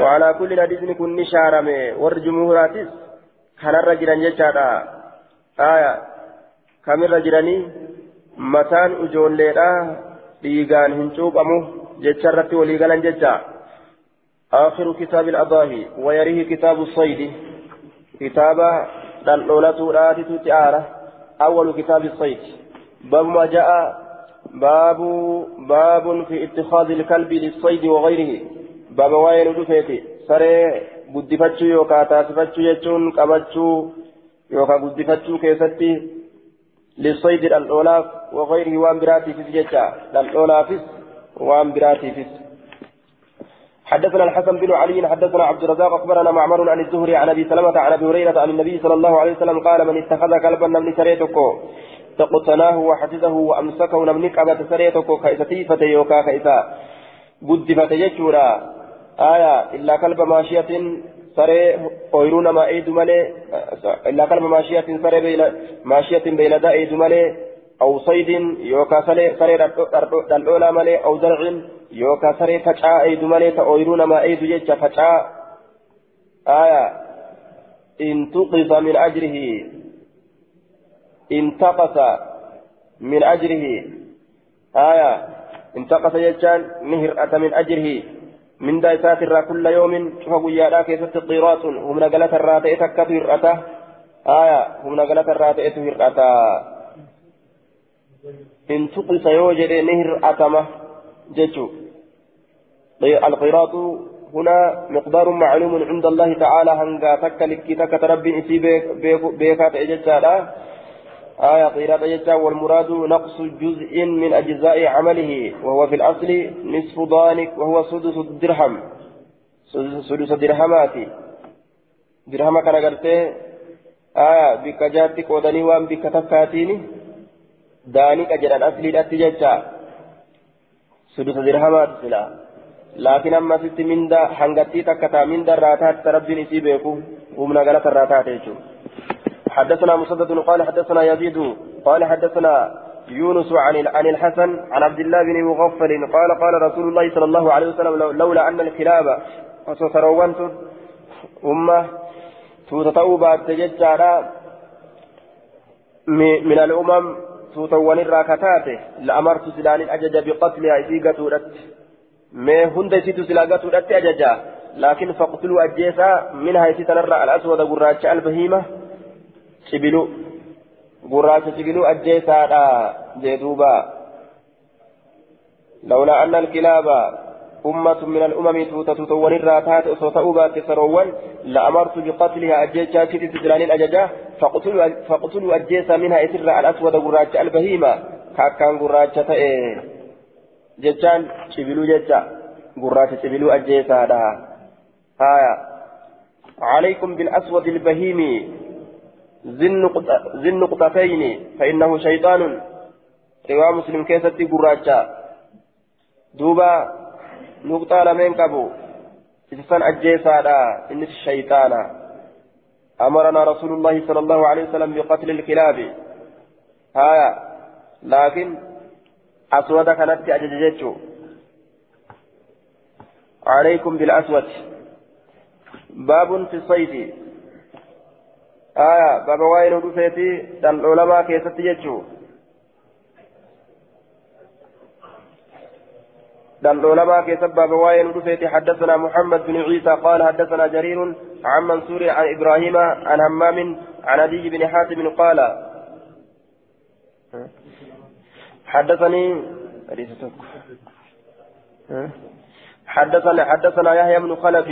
وعلى كل حديث كن نشارمي. ورجمهوراتيس كان الرجل جتشادا آية. كم الرجلني متان أجوليدا dhiigaan hin cuuphamu irratti walii galan jecha آخر كتاب الأضاحي ويريه كتاب الصيد. كتاب دلولة راتي تعالى أول كتاب الصيد. باب ما جاء. باب باب في اتخاذ الكلب للصيد وغيره. باب وين دفيتي سري guddifachu yookaan taasifachuu jechuun qabachuu yookaan guddifachuu keessatti للصيد الأولاف وغيره وان براتي في جتا وان براتي حدثنا الحسن بن علي حدثنا عبد الرزاق أخبرنا معمر عن الزهري عن أبي سلمة عن أبي هريرة عن النبي صلى الله عليه وسلم قال من اتخذ كلبا نمني سريتكو تقتناه وحفظه وأمسكه نمني قبت سريتكو كايستي فتيوكا كايسا قد فتيجورا آية إلا كلب ماشية saree ooyiruu namaa eedu malee illaa kalma maashiyatiin saree maashiyatiin beeyladaa eedu malee أو صيد يوكا سري سري دلولا مالي أو زرع يوكا سري فجاء أيد مالي تأويرون ما أيد يجا فجاء. آية. انتقص من أجره. انتقص من أجره. آية. انتقص يجان نهر من أجره. من دايسات الرا كل يوم شوف ويادا كيف قيراط هم نقلت الراتئ تكت هرأته آية. هم نقلت الراتئ هرأته إن تقص يوجد نهر أتمة جتشو. القيراط هنا مقدار معلوم عند الله تعالى هنغا تك لكي تك تربي إسي بيكات إجتشا. آية قيراط إجتشا. والمراد نقص جزء من أجزاء عمله وهو في الأصل نصف ضانك وهو سدس الدرهم. سدس درهمات درهم كان قرتي. آية بك جاتك ودني وان تكاتيني دانك جران أصلي أتججا سدس درهمات سلا لكن أما ست من دا حنغتي تكتا من دا راتات ربي نسي بيكو ومن غلط الراتات يجو حدثنا مسدد قال حدثنا يزيد قال حدثنا يونس عن عن الحسن عن عبد الله بن مغفل قال قال رسول الله صلى الله عليه وسلم لولا أن الكلاب فسروانت أمة توتتوبا تججارا من توتوان الراكتات لأمرت سلان أجج بقتلها إسيقة ما هند سيت سلاقة أججا لكن فاقتلوا أجيسا منها يسيتنرى الأسود قراج البهيمة cibilu. Gurraacha cibilu ajjeesaadha jee duuba. لولا أن الكلاب أمة من الأمم توتة ونراتات أصوتأوبات سروان لأمرت بقتلها أجيشا شتي سجلان الأججة فقتلوا, فقتلوا أجيسا منها إسر الأسود قراج البهيمة. كاكان قراج تأي جتان شبلو جتا قراج شبلو أجيسا لها هايا عليكم بالأسود البهيم. ذي النقطتين فإنه شيطان. رواية مسلم كيستي قراجا دوبا نقطة لمن قبو إسسان أجيسادا إنس الشيطان أمرنا رسول الله صلى الله عليه وسلم بقتل الكلاب هايا لكن أسود كانت أجججتشو عليكم بالأسود باب في الصيد آية باب وين ودفيتي دل العلماء كيف تججو دل علماء كسب بواين رفيت حدثنا محمد بن عيسى قال حدثنا جرير عن منصور عن إبراهيم عن همام عن أبي بن حاتم قال حدثني حدثنا حدثنا يحيى بن خلف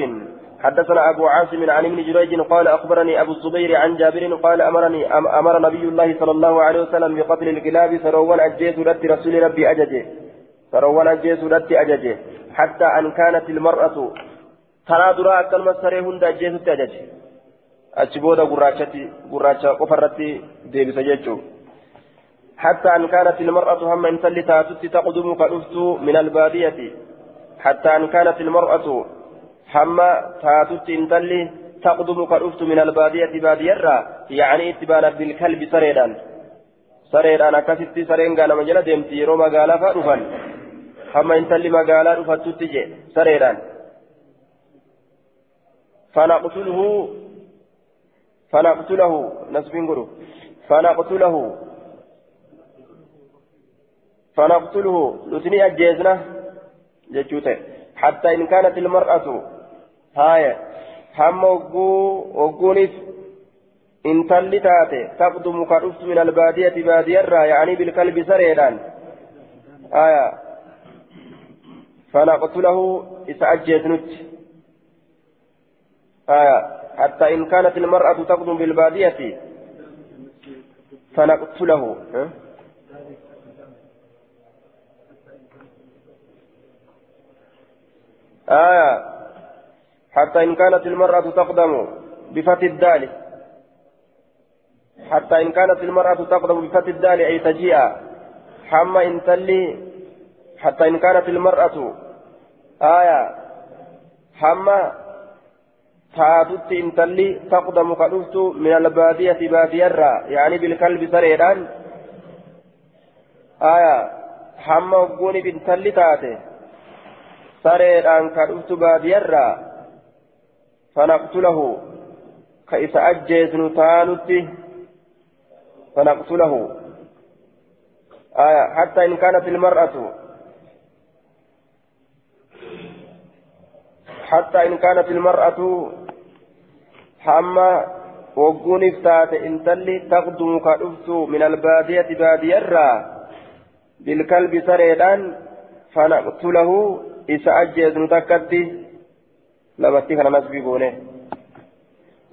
حدثنا أبو عاصم عن ابن جريج قال أخبرني أبو الزبير عن جابر قال أمرني أمر نبي الله صلى الله عليه وسلم بقتل الكلاب سروا أجيت رسول ربي أججه. سروان أجيسودatti ajaje حتى أن كانت المرأة ترى درا أكلمة سري هند أجيسودtti ajaje achi booda gurraachatti gurraacha qofarratti deebisa jechuun حتى أن كانت المرأة هم إن تاتت تقدم كأفت من البادية حتى أن كانت المرأة هم تاتت إن تقدم كأفت من البادية بادية يعني اتبانا بالكلب سريدا سريدا أكست سرين قال مجلة ديمتي يرو مقالة فأرفا hamma intalli magaalaa dhufattutti je sareedhaan. فنقتله فنقتله نسبين قلو فنقتله فنقتله نسني أجيزنا جتشوته حتى إن كانت المرأة هاي هم وقونف إن تلتاتي تقدم كرفت من البادية بادية يعني بالكلب سريران آية فنقتله إسعجيت نت آية حتى إن كانت المرأة تقدم بالبادية فنقتله آية حتى إن كانت المرأة تقدم بفتح الدال. حتى إن كانت المرأة تقدم بفتح الدال أي تجيء. حما إن تلي حتى إن كانت المرأة آية حما تاتت إن تلي تقدم كدفت من البادية باديرة يعني بالكلب سريران. آية حما وقوني بن تلي تاتي سريران كدفت باديرة. فنقتله كيس أجيز نتانت فنقتله. آية حتى إن كانت المرأة حتى إن كانت المرأة حما وقون افتات إن تلي تقدم كأفت من البادية بادية الرا بالكلب سريدان فنقتله إسا أجيز نتكتي لبتي كان نسبي بونه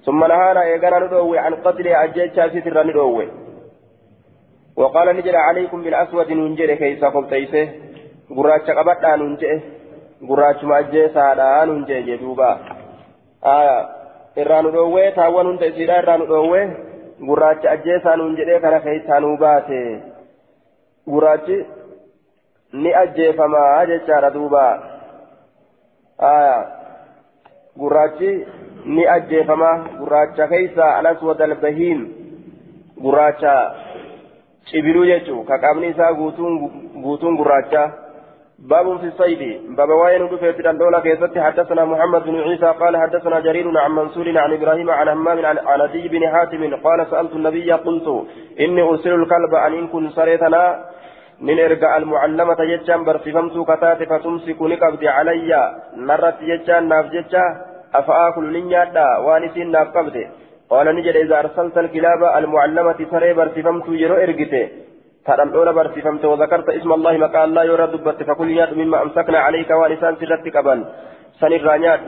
ثم نهانا إيقانا ندوي عن قتل أجيز شاسي ندوي وقال نجري عليكم بالأسود ننجري كيسا قبتيسه قراتش قبطان ننجري. Gurraachuma ajjeesaadha nun jee duuba. Irraa nu dhoowwee taawwan hunda isiidha irraa nu dhoowwee gurraacha ajjeesaa nun jedhee kana keessaa nuu baate. Gurraachi ni ajjeefamaa jechaadha duuba. Gurraachi ni ajjeefamaa gurraacha keessa alaswad albahiim gurraacha cibiluu jechuu. Ka qaamni isaa guutuun gurraacha باب في الصيد. باب وين دفيت الدولة كيست حدثنا محمد بن عيسى قال حدثنا جرير عن منصور عن إبراهيم عن همام عن عدي بن حاتم قال سألت النبي قلت إني أرسل الكلب أن إن كن سريتنا. من إرجع المعلمة جتشان برسفمت كتات فتمسك نقبض علي. نرت جتشان ناف جتشا أفآكل نيادا وانسين ناف قبض قال نجد إذا أرسلت الكلاب المعلمة سري برسفمت يرو إرجته ترى الأولى برسيفمت وذكرت اسم الله مكان الله يرى دبت فكل ياد مما أمسكنا عليك ولسان سرتك قبل. سن الرانيات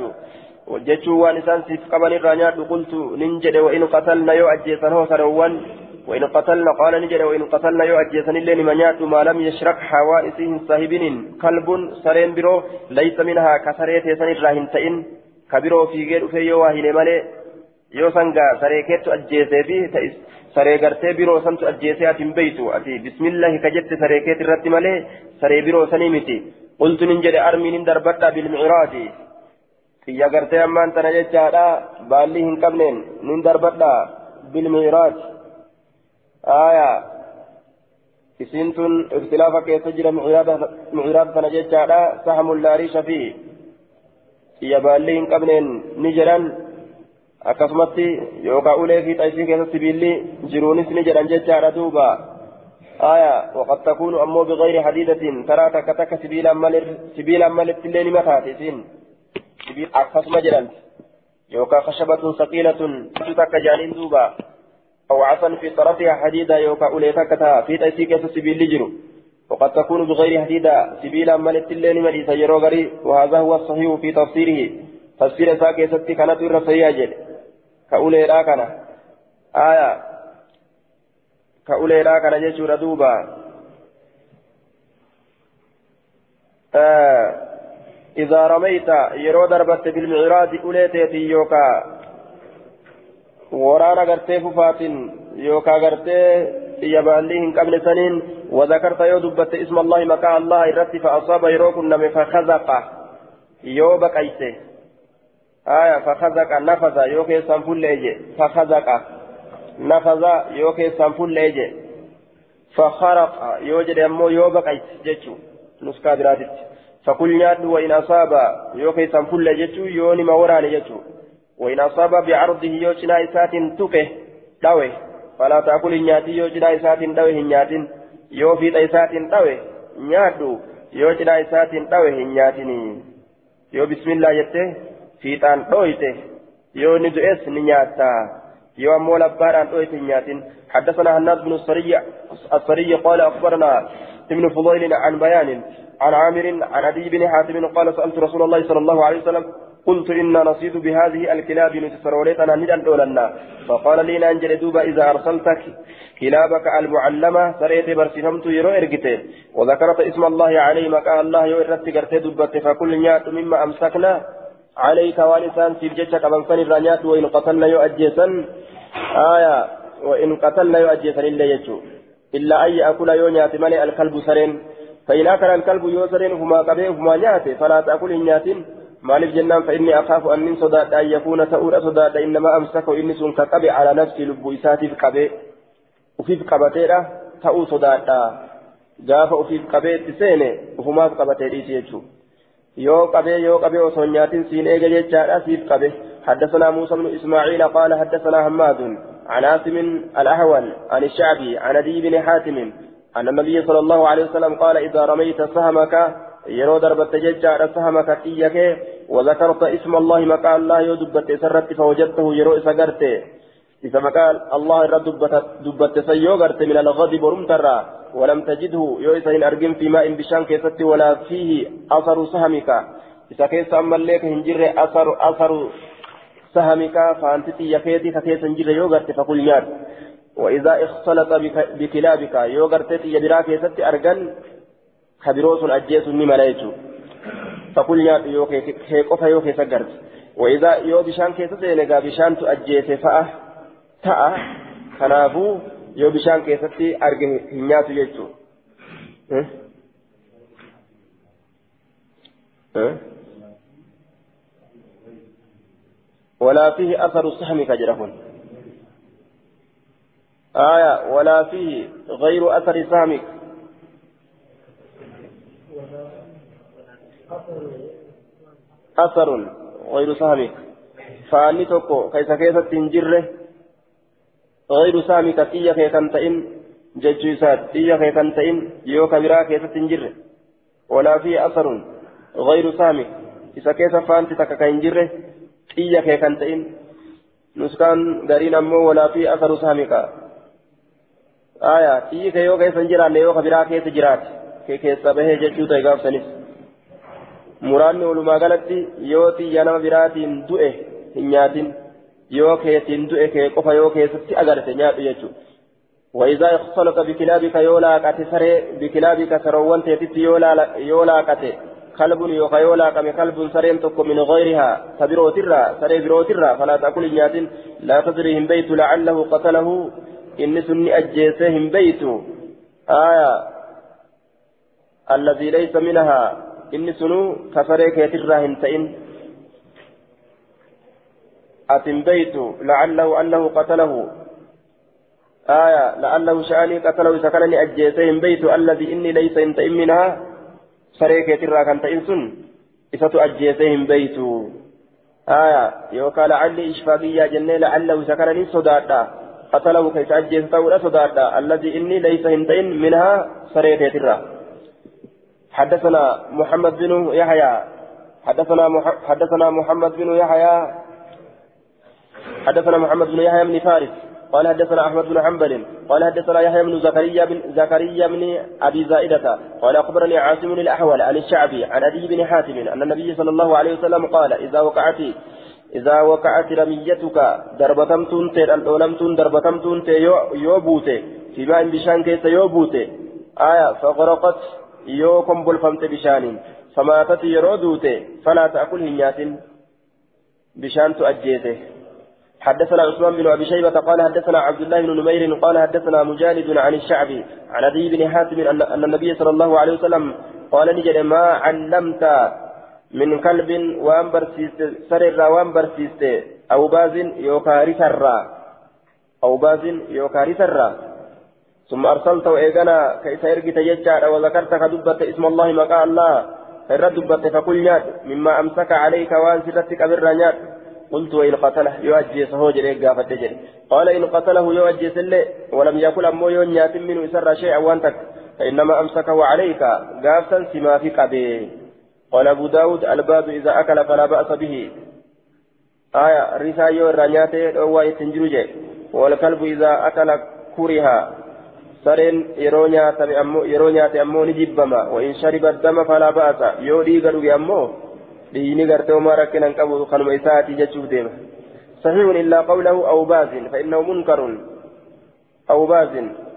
وجدت ولسان سيف قبل الرانيات قلت ننجد وإن قتلنا يو أجيسن هو سروان وإن قتلنا قال نجد وإن قتلنا يو أجيسن اللين منيات ما لم يشرك حوائسهم صاحبين كلب سرين برو ليس منها كسريت سن الراهن تئن كبرو في غير في يو واهن مالي يو سنغا سريكيت أجيسي في saree gartee biroo santu ajjeesee ati hin ati bismillahi ka jette saree keet irratti malee saree biroo sanii miti qultu nin jedhe armiin hin darbadha bilmicraati xiyya gartee ammaan tana jechaadha baalli hin qabneen nin darbadha bilmicraati aya isiin tun iftilaafa keessa jira micraata tana jechaadha sahamun laarisha fi xiyya baalli hin qabneen ni jedhan akkasumatti yookaan ulee fi xaysii keessatti biilli jiruunis ni jedhan jechaadha duuba aya waqad takuunu ammoo bigayri hadiidatin taraa takka takka sibiilaan malitti illee nima taate isiin akkasuma jedhan yookaan khashabatun saqiilatun takka jaaniin duuba أو عصا في طرفها حديدة يوكا أوليتك في تأسي كيس سبيل لجرو وقد تكون بغير حديدة سبيلا ملت الليل مليسا يروغري وهذا هو الصحيح في تفسيره تفسير ساكي ستي كانت الرسيا جل كأوليرا كان آية كأوليرا كان جيشورا دوبا آه إذا رميت يرو دربت بالمعراج أوليتي يوكا gartee fufaatiin yookaan gartee xiyyabaallii hin qabne saniin وذكرت يو دبت اسم الله مكان الله الرتي فأصاب يروكن فخزق يو بقيته آية فخزق نفذ يوكي سنفل ليجي. فخزق نفذ يوكي سنفل ليجي. فخرق يوجد أمو يو بقيت جتشو نسكا براتت فكل وإن أصاب يوكي سنفل ليجتشو يوني موراني جتشو وإن أصاب بعرضه يوشنا إسات تكه دوي فلا تأكل نياتي يوشنا إسات دوي هنيات يو في إسات دوي نياتو يوشنا إسات دوي هنياتني يو. بسم الله يته fiixaan dhooyte yoo ni du'es ni nyaata yoo ammoo labbaadhaan dhooyte hin nyaatin. حدثنا هناد بن السري السري قال أخبرنا ابن فضيل عن بيان عن عامر عن أبي بن حاتم قال سألت رسول الله صلى الله عليه وسلم قلت إنا نصيد بهذه الكلاب نتسروليتنا ندن دولنا فقال لي نانجل دوبا إذا أرسلتك كلابك المعلمة سريت برسفمت يرو إرقته وذكرت اسم الله عليه مكان الله يو إرتك دبت فكل نيات مما أمسكنا عليك والسان سيف جتك من فن الرانيات وإن قتلنا يؤجيسا آية وإن قتلنا يؤجيسا إلا يجو. إلا أن يأكل يونيات ملئ الكلب سرين. فإن أكل الكلب يوسرين هما قبيه هما نيات. فلا تأكل النيات مالف جنان فإني أخاف أن من صداد أن يكون تؤر صداد. إنما أمسك إني سن كقبي على نفسي لب إساتي في قبي. وفي قبتيرا تأو صداد. جاف وفي قبي تسيني وهما في قبتيري يجو. يو قبي يو قبي وصنيات سين إيجا جيتشارا سيف قبي حدثنا موسى بن إسماعيل قال حدثنا هماد عن عاصم الأهول عن الشعبي عن أبي بن حاتم أن النبي صلى الله عليه وسلم قال إذا رميت سهمك يرو دربت جيتشارا سهمك تيك وذكرت اسم الله مكان الله يو دبت سرت فوجدته يرو إسقرت إذا مكان الله رد دبت سيو من الغضب رمترا ولم تجده يوسين أرجم في ماء بشان كيست ولا فيه أثر سهمك. إذا كيس أما لك هنجر أثر أثر سهمك فأنت يكيدي كيس هنجر يوغرت فقل نار. وإذا اختلط بكلابك يوغرت يبرا كيست أرجن خبروس أجيس نماليتو فقل نار يوكي كيقف يوكي سجرت وإذا يو بشان كيست ينقى بشان تؤجيس فأه تأه كنافو yoo bishaan keessatti arge hin nyaatu jechuudha. ولا فيه أثر السهم كجرهن آية ولا فيه غير أثر سهمك أثر غير سهمك فأني تكو كيس كيسة تنجره غير سامي كتية كي كنتئن ججيسات تية كي كنتئن يو كبيرا كي تنجر. ولا في أثر غير سامي. إذا كيف فانت تكاكينجر تية كي كنتئن نسكان دارين أمو ولا في أثر سامك آية تيك يو كيسا جران يو خبرا كيس جرات. كي كيسا به جتشو تيقاف سنس. muraanni walumaa galatti yoo xiyya nama biraatiin du'e hin nyaatin yoo keetiin du'e kee qofa yoo keessatti agarte nyaadhu jechuudha. وإذا اختلط بكلابك يولا قت سري بكلابك سروان تيتت يولا يولا قت كلب يوكا يولا كم كلب سرين تكو من غيرها تبرو ترى سري برو ترى فلا تأكل نيات لا تدريهم بيت لعله قتله إن سني أجيسهم بيت آية الذي ليس منها إن سنو كفريك يترى تئن أتم بيت لعله أنه قتله. آية لعله شأني قتله. سكنني أجيسهم بيت الذي إني ليس انت منها. فريك يترى كان تئنسن إساتو أجيسهم بيت آية يوكا لعلي إشفاقية جنة. لعله سكنني صدادا قتله كيس أجيسته ولا صدادا الذي إني ليس انتئن منها فريك يترى. حدثنا محمد بن يحيى. حدثنا مح... حدثنا محمد بن يحيى. حدثنا محمد بن يحيى بن فارس قال حدثنا أحمد بن حنبل قال حدثنا يحيى بن زكريا بن زكريا بن أبي زائدة قال أخبرني عاصم الأحول عن الشعبي عن أبي بن حاتم أن النبي صلى الله عليه وسلم قال إذا وقعت إذا وقعت رميتك دربتمتون تير الأولمتون دربتمتون تير يوبوت في ماء بشان كيس يوبوت آية فغرقت يوكم بلفمت بشان فماتت يرودوت فلا تأكل هنيات بشان تؤجيته. حدثنا عثمان بن أبي شيبة قال حدثنا عبد الله بن نمير قال حدثنا مجالد عن الشعبي عن أبي بن حاتم أن النبي صلى الله عليه وسلم قال نجد ما علمت من كلب وان برسيست سرر وان برسيست أو باز يوكاري سرا. أو باز يوكاري سرا. ثم أرسلت وايغنا كيف ارجت وذكرت كدبت اسم الله مقال الله فردبت فقل ناد مما أمسك عليك وان سرتك قلت وإن قتله يؤجيس هو جري قافت جري قال إن قتله يؤجيس اللي ولم يكن أمو يونيات منه يسر شيئا وانتك. فإنما أمسكه عليك قافتا سما في قبي. قال أبو داود الباب إذا أكل فلا بأس به. آية رسا يو رانياتي هو يتنجرج. والكلب إذا أكل كرها. سرين yeroo nyaate ammoo ni jibbama وإن شرب الدم فلا بأس. yoo ammoo ديني قرتي وما ركنا قبل خنم إساتي جتشوف ديما صحيح إلا قوله أو باز فإنه منكر أو باز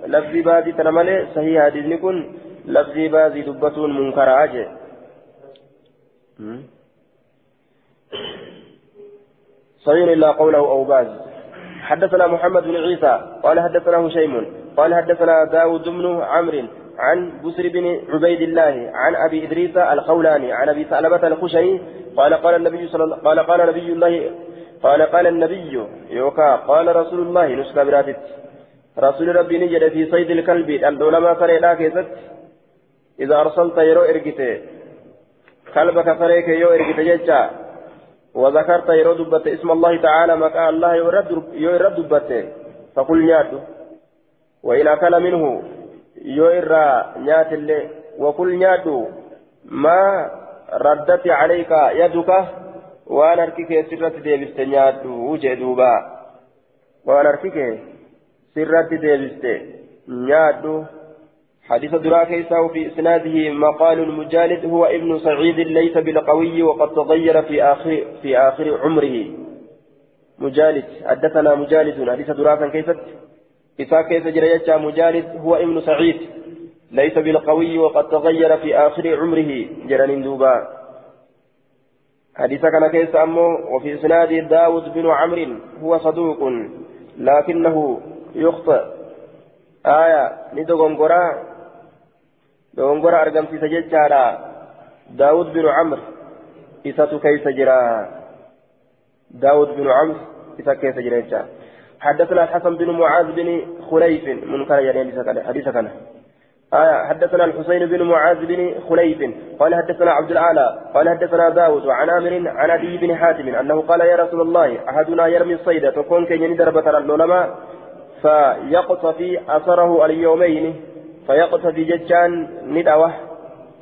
لفظي بازي تنمالي صحيح حديث نكون لفظي بازي دبتون منكر أجي صحيح إلا قوله أو باز حدثنا محمد بن عيسى قال حدثنا هشيم قال حدثنا داود بن عمرو عن بسر بن عبيد الله عن أبي إدريس الخولاني عن أبي ثعلبة الخشني قال قال النبي صلى الله قال قال نبي الله قال قال النبي يوكا قال رسول الله نسكا براتت. رسول ربي نجد في صيد الكلب العلماء فريدا كيست. إذا أرسلت يرو ارجته كلبك فريك يو ارجته ججا وذكرت يرو دبت اسم الله تعالى مكان الله يرد دبته فقل نياتو وإن أكل منه. Nyaadhu maa raddati calayka yaduka waan harki kee sirratti deebiste nyaadhu jee duuba waan harki kee sirratti deebiste nyaadhu حديث درا كيسا وفي إسناده مقال مجالد هو ابن سعيد ليس بالقوي وقد تغير في آخر في آخر عمره مجالد حدثنا مجالد حديث درا كيست إساء كيف جريتشا مجالد هو ابن سعيد. ليس بالقوي وقد تغير في آخر عمره جرن دوبا. حديث كان كيس أمه وفي إسناد داود بن عمرو هو صدوق لكنه يخطئ. آية ندغنغرا دغنغرا أرقم في سجدتها داود بن عمرو إساتو كيس جرا داود بن عمرو إسا كيس جريتشا حدثنا الحسن بن معاذ بن خليف منكر يعني حديث كان آية حدثنا الحسين بن معاذ بن خليف قال حدثنا عبد الأعلى قال حدثنا داود وعن عامر عن أبي بن حاتم أنه قال يا رسول الله أحدنا يرمي الصيد تكون كي دربة العلماء فيقتفي أثره اليومين فيقتفي ججان ندوة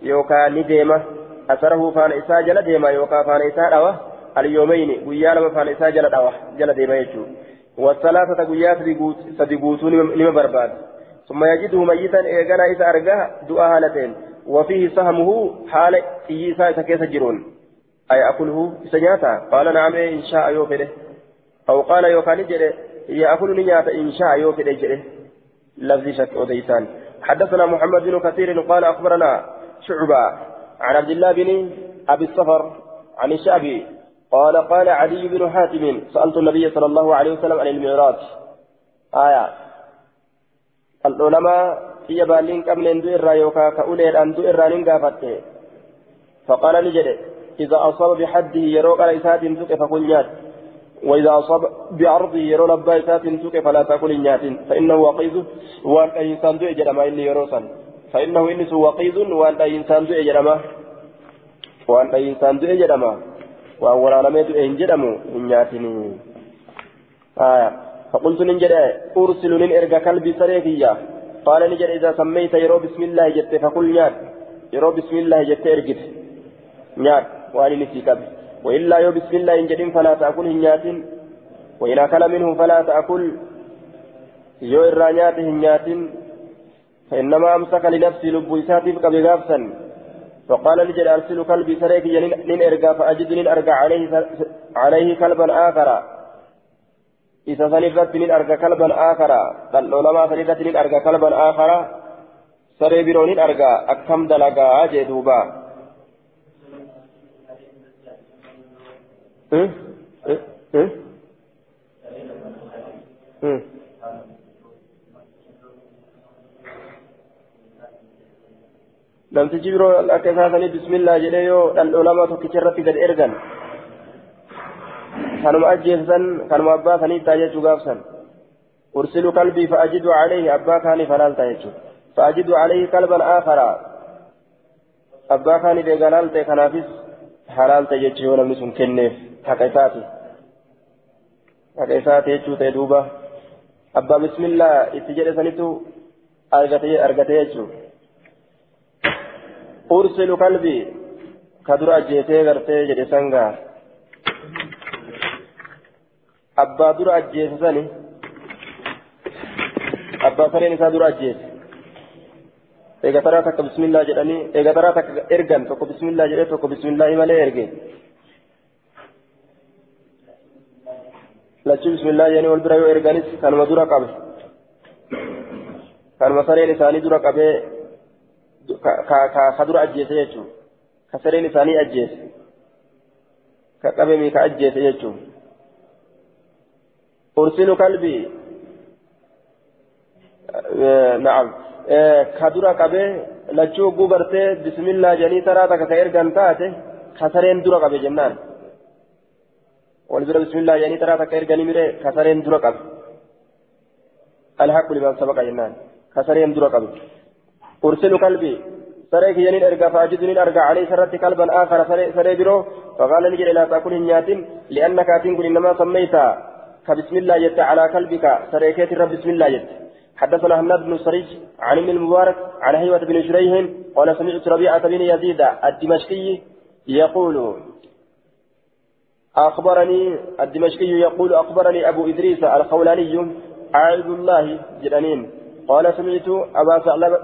يوكا نديمة أثره فان إسا جل ديمة يوكا فان إسا دوة اليومين ويالما فان إسا جل دوة جل ديمة يجو. والثلاثة قيات سبقوتون لما برباد. ثم يجده ميتا إيقنا إذا أرقاه دعاء هالتين وفيه سهمه حال إيسا كيف جرون. أي أكله سنياتا قال نعم إن شاء يوفده. أو قال يوكان جره يأكل نياتا إن شاء يوفده جره لفظ شك أديسان حدثنا محمد بن كثير قال أخبرنا شعبة عن عبد الله بن أبي الصفر عن الشعبي قال قال علي بن حاتم سألت النبي صلى الله عليه وسلم عن المعراج. آية. العلماء في بالين قبل أن يوكا كأولي أن دئر ننقافته فقال نجد إذا أصاب بحده يروق على إسات سك فكل نيات. وإذا أصاب بعرضه يرو لبا إسات سك فلا تأكل نيات. فإنه وقيد وأن إنسان دئ جرما إني يروسا فإنه إنس وقيد وأن إنسان دئ جرما وأن إنسان دئ جرما وأن ورانمي دئ جرمو نياتني آية فقلت ننجد أرسل من إرقى كلبي سريكية قال نجد إذا سميت يرو بسم الله جت فقل نيات يرو بسم الله جت إرقت نيات وأن نسيكب. وإلا يو بسم الله إن فلا تأكل نيات وإن أكل منه فلا تأكل. يو إرانيات نيات فإنما أمسك لنفسي لب إساتي بقبغافسا فقال نجد أرسل كلبي سريكية نين إرقى فأجد نين أرقى عليه, عليه كلبا آخر isa sanirratti nin arga kalban aakara dhal'oolamaa sanirratti nin arga kalban aakara saree biroo nin arga akkam dalagaa jee duuba namtichi biroo akka isaa sanii bismillah jedhee yoo dhal'oolamaa tokkicha irratti gad ergan kanuma ajjeessan kanuma abbaa sanii taa jechuu gaafsan ursilu kalbii fa'ajidu calayhi abbaa kaanii falaal taa jechuu fa'ajidu calayhi kalban aakara abbaa kaanii deegalaal ta'e kanaafis halaal ta'e jechuu yoo namni sun kenneef haqa isaati haqa isaati jechuu ta'e duuba abbaa bismillaa itti jedhe sanitu argate jechuu ursilu kalbii ka dura ajjeesee gartee jedhe sangaa abbaa dura ajjeese sani abbaa sareen isaa dura ajjeese eega taraa takka bismillaa jedhanii eega taraa takka ergan tokko bismillaa jedhee tokko bismillaa malee erge lachuu bismillaa jedhanii wal bira yoo erganis kanuma dura qabe kanuma sareen isaanii dura qabee ka dura ajjeese jechuun ka sareen isaanii ajjeese ka qabemii ka ajjeese jechuun. أرسل كلبي آه نعم آه كدرا كبه لچو غبرته بسم الله جني ترى تك خير غنتاته خسرين درا كبه جنان والبر بسم الله جني ترى تك خير غني مره خسرين درا كبه الحق لمن سبق جنان خسرين درا كبه أرسل كلبي سريك ينين أرقى فأجدني أرقى عليه سرت كلبا آخر سري برو فقال نجد لا تأكل النيات لأنك أتنقل إنما سميتها كبسم الله جت على قلبك سريكات الرب بسم الله جت حدثنا هناد بن سريج عن ابن المبارك عن هيوة بن شريح قال سمعت ربيعة بن يزيد الدمشقي يقول أخبرني الدمشقي يقول أخبرني أبو إدريس الخولاني عبد الله جدنين قال سمعت أبا ثعلبة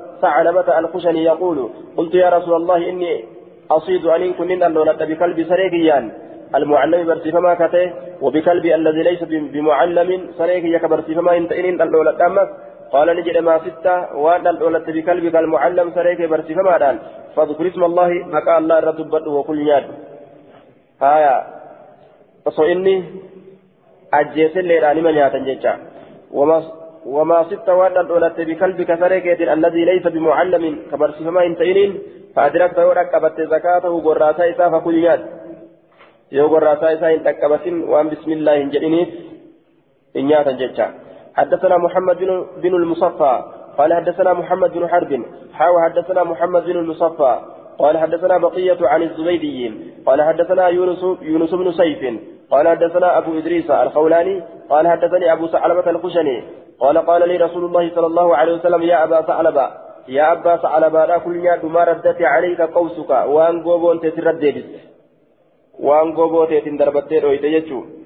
الخشني يقول قلت يا رسول الله إني أصيد أن كن اللولة بقلب سريقيان المعلم برسيفما كته وبكلب الذي ليس بمعلم سريك يك برسيفما إنت إن اللولة أمس قال نجد ما ستة وأن اللولة بكلبك المعلم سريك برسيفما دان. فاذكر اسم الله بقى الله رتبت وكل يد آية. فصو إني أجيس الليل أنما نياتا جيشا وما وما ستة وأن اللولة بكلبك سريك الذي ليس بمعلم كبرسيفما انت إن فأدركت ورقبت زكاته قراسا إسا فكل gorraasaa isaa hin dhaqqabatin waan bismillah hin jedhiniif hin nyaatan jecha حدثنا محمد بن المصفى. قال حدثنا محمد بن حرب. حاو حدثنا محمد بن المصفى. قال حدثنا بقية عن الزبيديين قال حدثنا يونس يونس بن سيف. قال حدثنا أبو إدريس الخولاني قال حدثني أبو ثعلبة الخشني قال قال لي رسول الله صلى الله عليه وسلم يا أبا ثعلبة يا أبا ثعلبة لا كل ما ردت عليك قوسك وأن قوبون تتردد teetiin darbattee dhoyte jechuun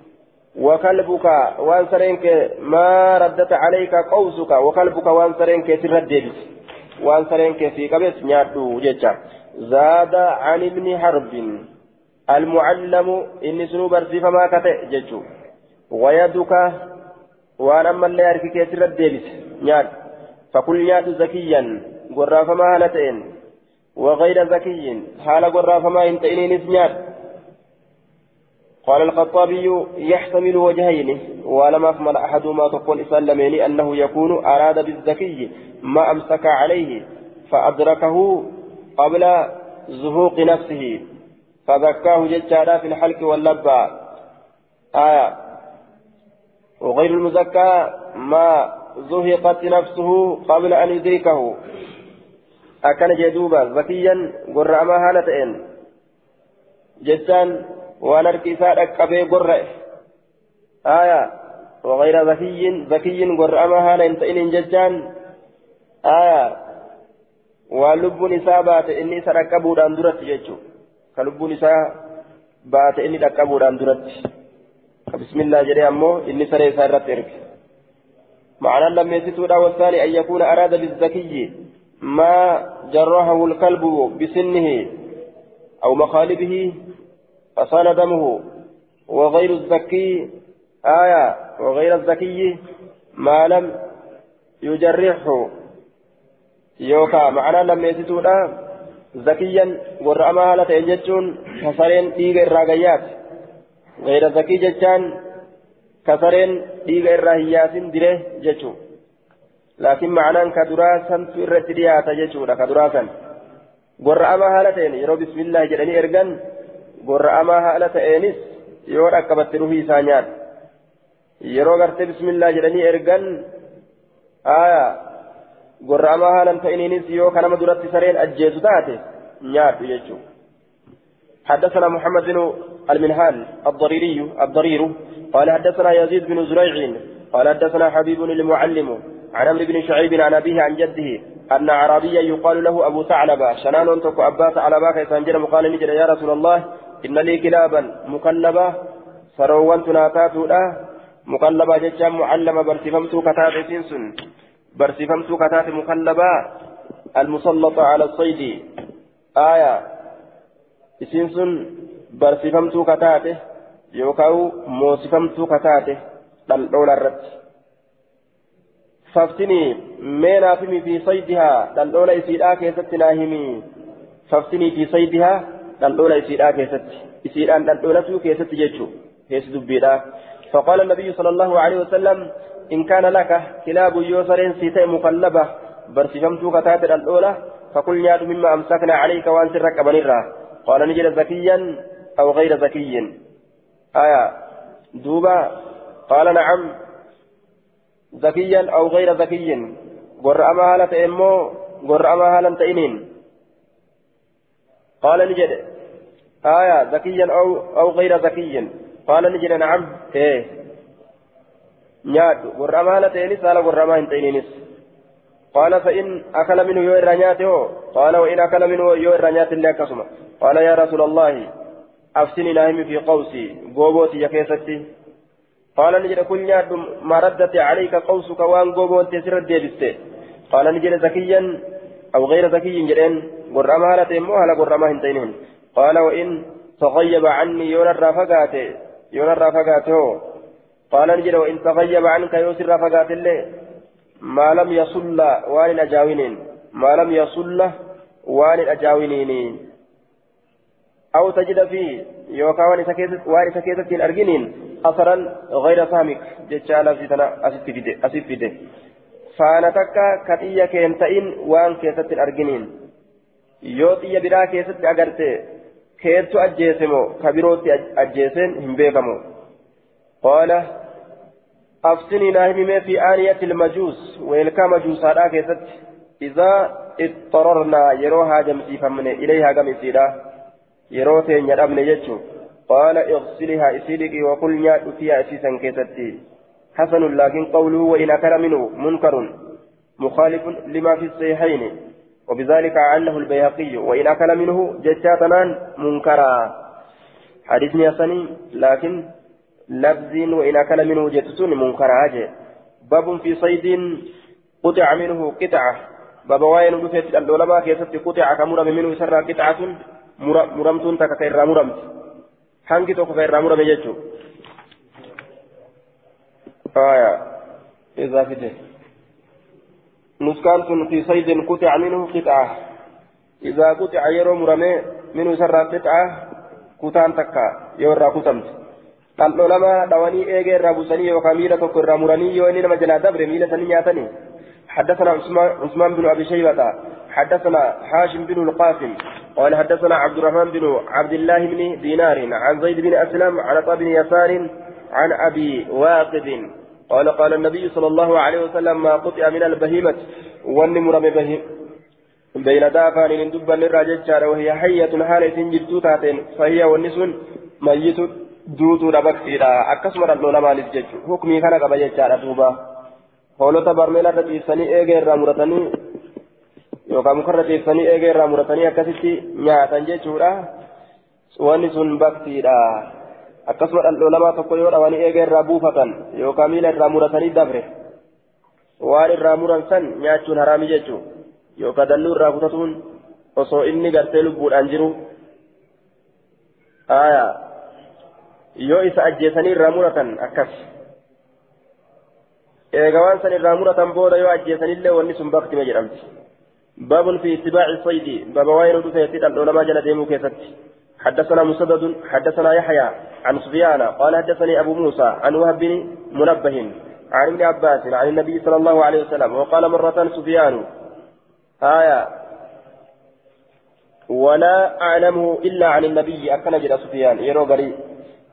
وكلبك وانسرينك ما ردت عليك قوسك وكلبك وانسرينك تردد وانسرينك في قبس نيادو جيتشا زاد عن ابن حرب. المعلم إني سنو برسي فما كتئ جيتشو. ويدك وأنا أما اللي اركي كيسر الديبس نياد فكل نياد زكيا قرى فما هالتين وغير زكي حال قرى فما انتئنين نياد قال الخطابي يحتمل وجهين. ولم أكمل أحدهما تقول سلمين أنه يكون أراد بالذكي ما أمسك عليه فأدركه قبل زهوق نفسه. فذكاه ججالا في الحلق واللبى. آية. وغير المزكى ما زهقت نفسه قبل أن يدركه. أكن جدوبا ذكيا قرأ ما هالتين جدًا harki isaa dhaqqabee gorra'e aya وغير ذكي ذكي قرأما هالا انتئن ججان آية. ولب نساء بات إني سرقبوا دان درت ججو كلب نساء بات إني رقبوا دان درت بسم الله جري أمو إني سري سارت إرك معنى لم يسيتودا والثاني أن يكون أراد بالذكي ما جرحه الكلب بسنه أو مخالبه فصال دمه وغير الزكي آية وغير الزكي ما لم يجرحه يوكا معنى لم يسيتودا زكيا ورأما هالة يجتون كسرين ديغ الراقيات غير زكي جتان كسرين ديغ الراهيات دره جتو لكن معنى كدراسا سنت إرتديات جتو كدراسا ورأما هالة يرو بسم الله جلني إرغن gorra'amaa haala ta'eenis yoo dhaqqabatte ruhii isaa nyaata yeroo gartee bismillaa jedhanii ergan gorra'amaa haalan ta'iniinis yoo kanama duratti sareen ajjeesu taate nyaadhu jechuudha. حدثنا محمد بن المنهال الضريري الضرير قال حدثنا يزيد بن زريع قال حدثنا حبيب المعلم عن عمرو بن شعيب عن أبيه عن جده أن عربيا يقال له أبو ثعلبة شنان تكو أبا ثعلبة كيسانجر مقال نجد يا رسول الله إن لي كلابا مكلبة سروان تناتاتولا مكلبة ججا معلمة برسفمت كتات سنسن برسفمت كتات مكلبة المسلطة على الصيد آية سنسن برسفمت كتاته يوكاو موسفمت كتاته الرد فافتني مينا في صيدها دلولا يسيرا كيست ناهمي فافتني في صيدها دلولا يسيرا كيست يسيرا دلولا تو كيست جيتشو كيس دبيرا فقال النبي صلى الله عليه وسلم إن كان لك كلاب يوسرين سيتي مقلبة برسفمتو كتات الأولى فقل ياد مما أمسكنا عليك وأن سرك بنيرا قال نجد ذكيا أو غير ذكي آية. دوبا قال نعم. ذكيا أو غير ذكي قر أما هالة إمو قر أما هالة تئنين قال نجد. آية. ذكيا أو أو غير ذكي قال نجد نعم. إيه. نياد ورما هالة تينس على ورما هنتينينس قال فإن أكل منه يو إرانياته قال وإن أكل منه يو إرانيات الله كسمة قال يا رسول الله أفسني ناهم في قوسي. قوبوتي يا كيستي. قال نجد كل نياد ما ردت عليك قوسك وأن قوبوتي سر الديبستي. قال نجد ذكيا أو غير ذكي جدين قرما هالة إمو هلا قرما هنتينين قال وإن تغيب عني يون الرافقات يون الرافقات هو قال نجد وإن تغيب عنك يوسر الرافقات اللي ما لم يصل وان أجاوينين. ما لم يصل وان أجاوينين. أو تجد فيه يوكا وان سكيتت الأرجنين أثرا غير فهمك جتشالا في تنا أسف فيده فأنا تكا كتية كينتين وان كيست الأرجنين yoo xiyya biraa keessatti agarte ajjeeseen hin beekamu qaala afsinii naa himimee fi aaniyati ilmajuus weelkaa majuusaadhaa keessatti idaa ixxararnaa yeroo haajamsiifamne ilayhaa gamisiidha yeroo teenya dhabne jechuun qaala iqsilihaa isii dhiqii wakul nyaadhu fiyaa isiisan keessatti حسن لكن قوله وإن أكل منه منكر مخالف لما في الصحيحين وبذلك عنه البيهقي وإن أكل منه جتاتنا منكرا. حديث يسني لكن لفظ وإن أكل منه جتسون منكر هاجي باب في صيد قطع منه قطعة. باب وين رفت العلماء كيست قطع كمرم منه سر قطعة مرمتون تكفير مرمت. hangi tokko ka irraa murame jechuun aya izaa kutica yeroo murame minhu isarraa qixaa kutaan takka yoo irraa kutamte dhal'oo lama dhawanii eegee irraa buusanii yookaan miila tokko irraa muranii yoo inni nama jalaa dabre miila sanii nyaatanii حدثنا عثمان بن ابي شيبه حدثنا هاشم بن القاسم قال حدثنا عبد الرحمن بن عبد الله بن دينار عن زيد بن اسلم عن طه بن يسار عن ابي واقد قال قال النبي صلى الله عليه وسلم ما قطع من البهيمة. والنمر بهيم بين دافان من دبا للراجل وهي حية حالة جلتو تاتين. فهي والنسون ميت دوتو ربكتيرا أكسمر اللون مالك جيش حكمي كان قبل جيشارة دوبا. irra ciibsanii eegee irraa muratanii yookaan mukarra ciibsanii eegee irraa muratanii akkasitti nyaatan jechuudha wanni sun baktiidha akkasuma dhaldhoo lamaa tokko yoo dhawanii eegee irraa buufatan yookaan miila irraa muratanii dabre waan irraa muran san nyaachuun haraami jechuu yookaan dalluu irraa kutatuun osoo inni gartee lubbuudhaan jiru yoo isa ajjeesanii irraa muratan akkas. eega waan san irraa muratan booda yoo ajjeesanillee wanni sun baktima jedhamti باب في اتباع الصيد باب وين رفيت العلماء جل ديمو كيست حدثنا مسدد حدثنا يحيى عن سفيان قال حدثني أبو موسى عن وهب بن منبه عن ابن عباس عن النبي صلى الله عليه وسلم وقال مرة سفيان آية ولا أعلمه إلا عن النبي. أكن جرى سفيان يرو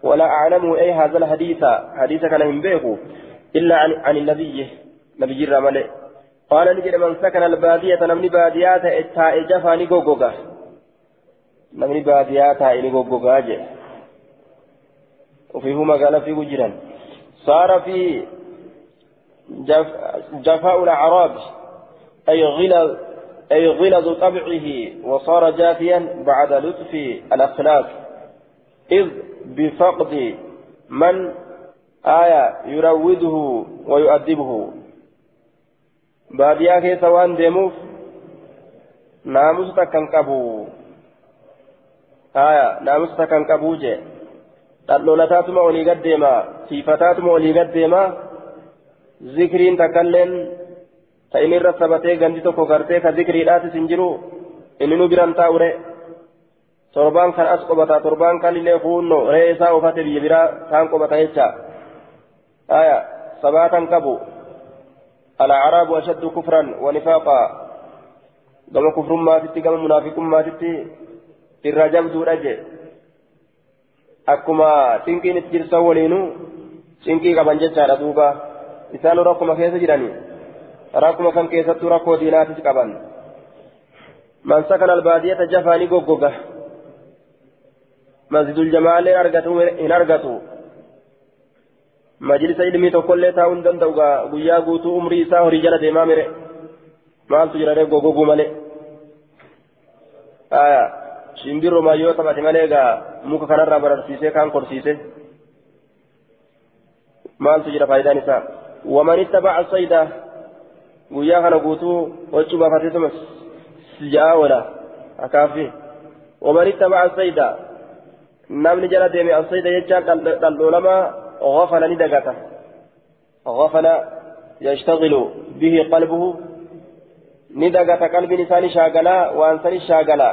ولا أعلمه أي هذا الحديث حديث كان من بيكو إلا عن, عن النبي نبي الرمل قال نجد من سكن البادية نمني باديات التاء جفاني غوغوغا باديات إني غوغوغا جي وفيهما قال في وجرا صار في جف جفاء الأعراب أي غلظ أي غلظ طبعه وصار جافيا بعد لطف الأخلاق إذ بفقد من آية يروده ويؤدبه baadiyyaa keessa waan deemuuf naamusa takkan qabu. Deema siifataatuma olii gad deema zikriin takkailleen ta inni irra sabatee gandi tokko gartee ka zikriidhaatis hin jiru inni nu biran taa'ure torbaan kan as qobata torbaan kan illee fuunno ree isaa ofate biyya biraa taan qobata jecha haya sabaatan qabu الأعراب أشد كفرا ونفاقا كما كفر ما تتي ما تتي الرجم دورج أكما تنكين الترسا ولينو تنكي كمان جتشارة دوبا إسانو رقم كيس جراني رقم كان كيسة رقم دينات كمان من سكن البادية جفاني غوغوغا مسجد الجمال أرغتو إن أرغتو majlisa ilmii tokkollee taa'uu hin danda'u guyyaa guutuu umrii isaa horii jala deemaa mire. Maaltu jira ree gogoguu malee? Shimbirroo yoo taphate malee egaa muka kanarraa bararsiisee kaan korsiise maaltu jira faayidaan isaa waman ittabaca sayda guyyaa kana guutuu hoccuu baafateetuma sija'aa oola akaafi waman ittabaca sayda namni jala deeme asayda jechaan dhaldhoolamaa غفل ندقته غفل يشتغل به قلبه ندقة قلب لسان شاغلا وانسان شاغلا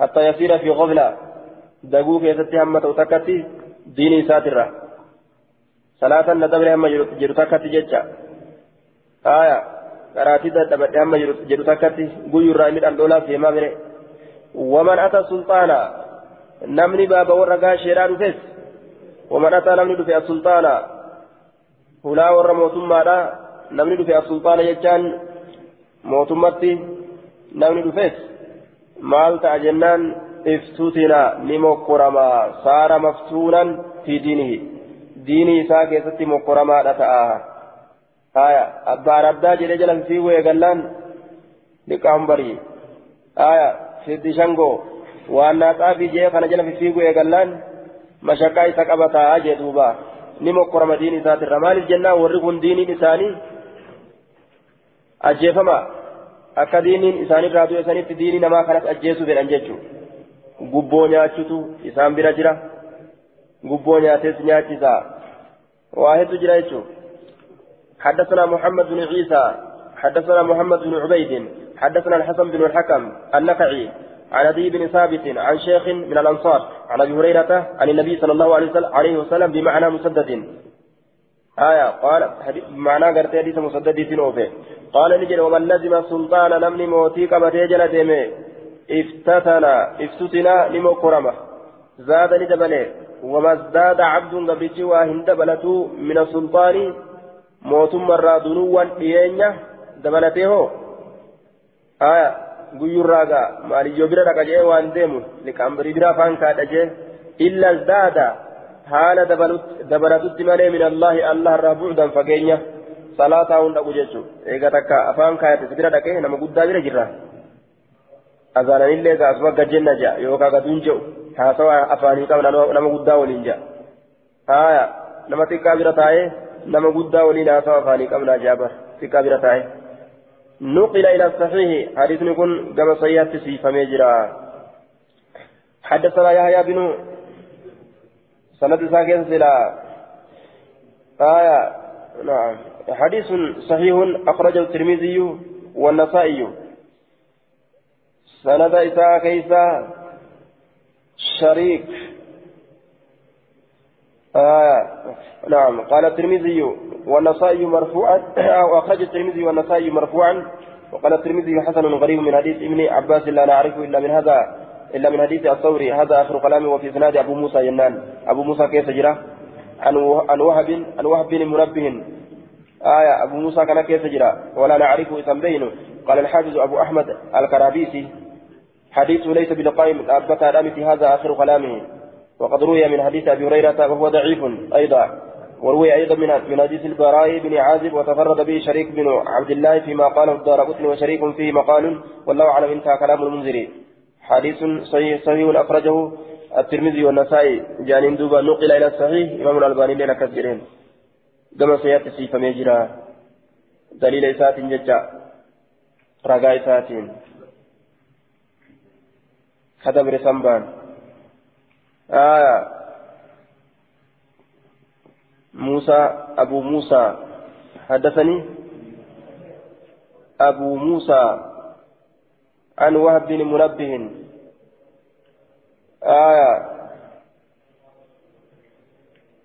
حتى يصير في غفلة. دقوك يستي همة وتكتي ديني ساترة. صلاة ندبر هم جرو تكتي ججا آية. قراتي دبت هم جرو تكتي قيو الرامد الدولة في مامره ومن أتى سلطانا نمني بابا ورقا شيران فيس ومن أتى نمني دفع السلطان هلا ور موتما نمني دفع السلطان يجان موتمتي نمني دفع مال تأجنان افتتنا نمكرما صار مفتونا في دينه ديني إساء كيستي مكرما لتآها آية أبار أبدا جل جل في ويقلان لقام بري آية سيدي شنغو وأن أتى في جيه خنجل في ويقلان mashaqaa isa qabataa jee duuba. نمكر دين إسات الرمال الجنة ورقون دين إساني أجيفما akka diiniin isaanirraa du'e sanitti diinii namaa kanas ajjeesuu fedhan jechuudha gubboo nyaachutu isaan bira jira gubboo nyaates nyaachisa waa hedduu jira jechuudha حدثنا محمد بن عيسى حدثنا محمد بن عبيد حدثنا الحسن بن الحكم النقعي عن ابي بن ثابت عن شيخ من الانصار عن ابي هريره عن النبي صلى الله عليه وسلم بمعنى مسدد آية قال معنى قرت حديث مسدد في قال نجل ومن لزم السلطان نمني موتي قبتي جل ديمي افتتنا افتتنا نمو كرمة زاد ندبله وما ازداد عبد قبرتي واهن دبلته من السلطان موت مرة دنوا دينيا دبلته. آية guyyurraaga maaliyyoo bira dhaqa jee waan deemu liqaambarii bira afaan kaadha jee illa zdaada haala dabalatutti malee min allaahi allah irraa bu'udan fageenya salaataa hun dhaqu jechuun eega takka afaan kaayate bira dhaqee nama guddaa bira jirra azaananillee gaasuma gajjenna jea yookaan gaduun je'u haasawa afaanii qaba nama guddaa waliin jea haaya nama xiqqaa bira taa'ee nama guddaa waliin haasawa afaanii qabnaa jea bar xiqqaa bira taa'ee. نقل إلى الصحيح حديث نكون كما صيحت سيفا ميجرا حدثنا يحيى بن سند ساكن سلا آية نعم. حديث صحيح أخرجه الترمذي والنسائي. سند إساء كيسا شريك. آه نعم. قال الترمذي والنسائي مرفوعا أو أخرج الترمذي والنسائي مرفوعا وقال الترمذي حسن غريب من حديث ابن عباس لا نعرفه إلا من هذا. إلا من حديث الثوري هذا آخر كلامه وفي إسناد أبو موسى ينان أبو موسى كيف جرى؟ عن وهب عن وهب بن منبه. آية أبو موسى كان كيف جرى؟ ولا نعرفه بينه. قال الحافظ أبو أحمد الكرابيسي حديث ليس بلقائم أثبت هذا آخر كلامه. وقد روي من حديث أبي هريرة وهو ضعيف أيضا. وروي أيضا من من حديث البراء بن عازب وتفرد به شريك بن عبد الله فيما قاله الدار وشريك فيه مقال والله أعلم انتهى كلام المنذري حديث صحيح صحيح أخرجه الترمذي والنسائي. جانين دوبا نقل إلى الصحيح إمام الألباني لنا كثيرين. كما سيأتي سيف ميجرا دليل إسات ججا. رقا إسات. كدبر سنبان آه. موسى أبو موسى. حدثني؟ أبو موسى. عن وهب بن منبه. آية.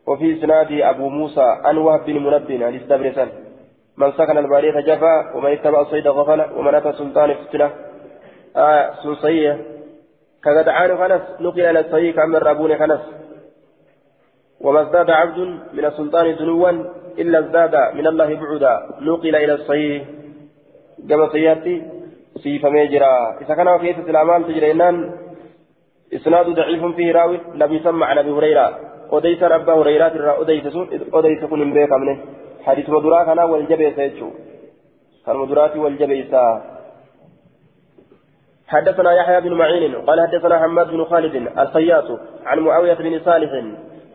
وفي إسناد أبو موسى عن وهب بن منبه حديث دبرسان من سكن البارية جفا ومن اتبع الصيد غفل ومن أتى سلطان فتنة آية. سوسية كغدعان خنس نقل إلى الصحيح كأمر رابون خنس. وما ازداد عبد من السلطان دنوا إلا ازداد من الله بعدا. نقل إلى الصحيح كما سيأتي سيف ميجرا إذا كان في الأعمال تجرينان إسناد ضعيف فيه راوي لم يسمع عن أبي هريرة أديس رب هريرة أديس أديس كن بيك منه حديث مدرا كان والجبيس يجو المدرات والجبيسا حدثنا يحيى بن معين قال حدثنا حماد بن خالد الخياط عن معاوية بن صالح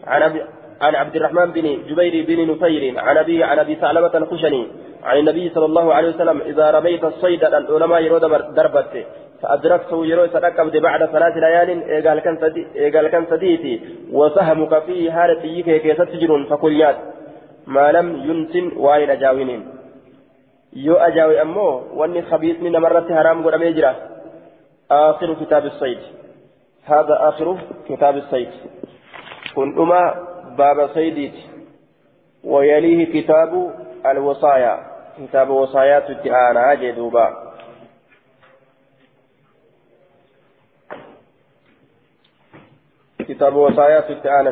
عن أبي عن عبد الرحمن بن جبير بن نفير عن أبي عن أبي ثعلبة الخشني عن النبي صلى الله عليه وسلم إذا رميت الصيد العلماء يرود دربته فأدركته يروي تركب بعد ثلاث ليال إيقال كان سديتي وسهمك فيه حالة يكي كي تسجر فكل ما لم ينتن وائل أجاوين يو أجاوي أمو واني خبيثني نمرت حرام قد أميجرا آخر كتاب الصيد. هذا آخر كتاب الصيد. كن أما باب سيديت ويليه كتاب الوصايا. كتاب وصايات التعانى جدوبا. كتاب وصايات التعانى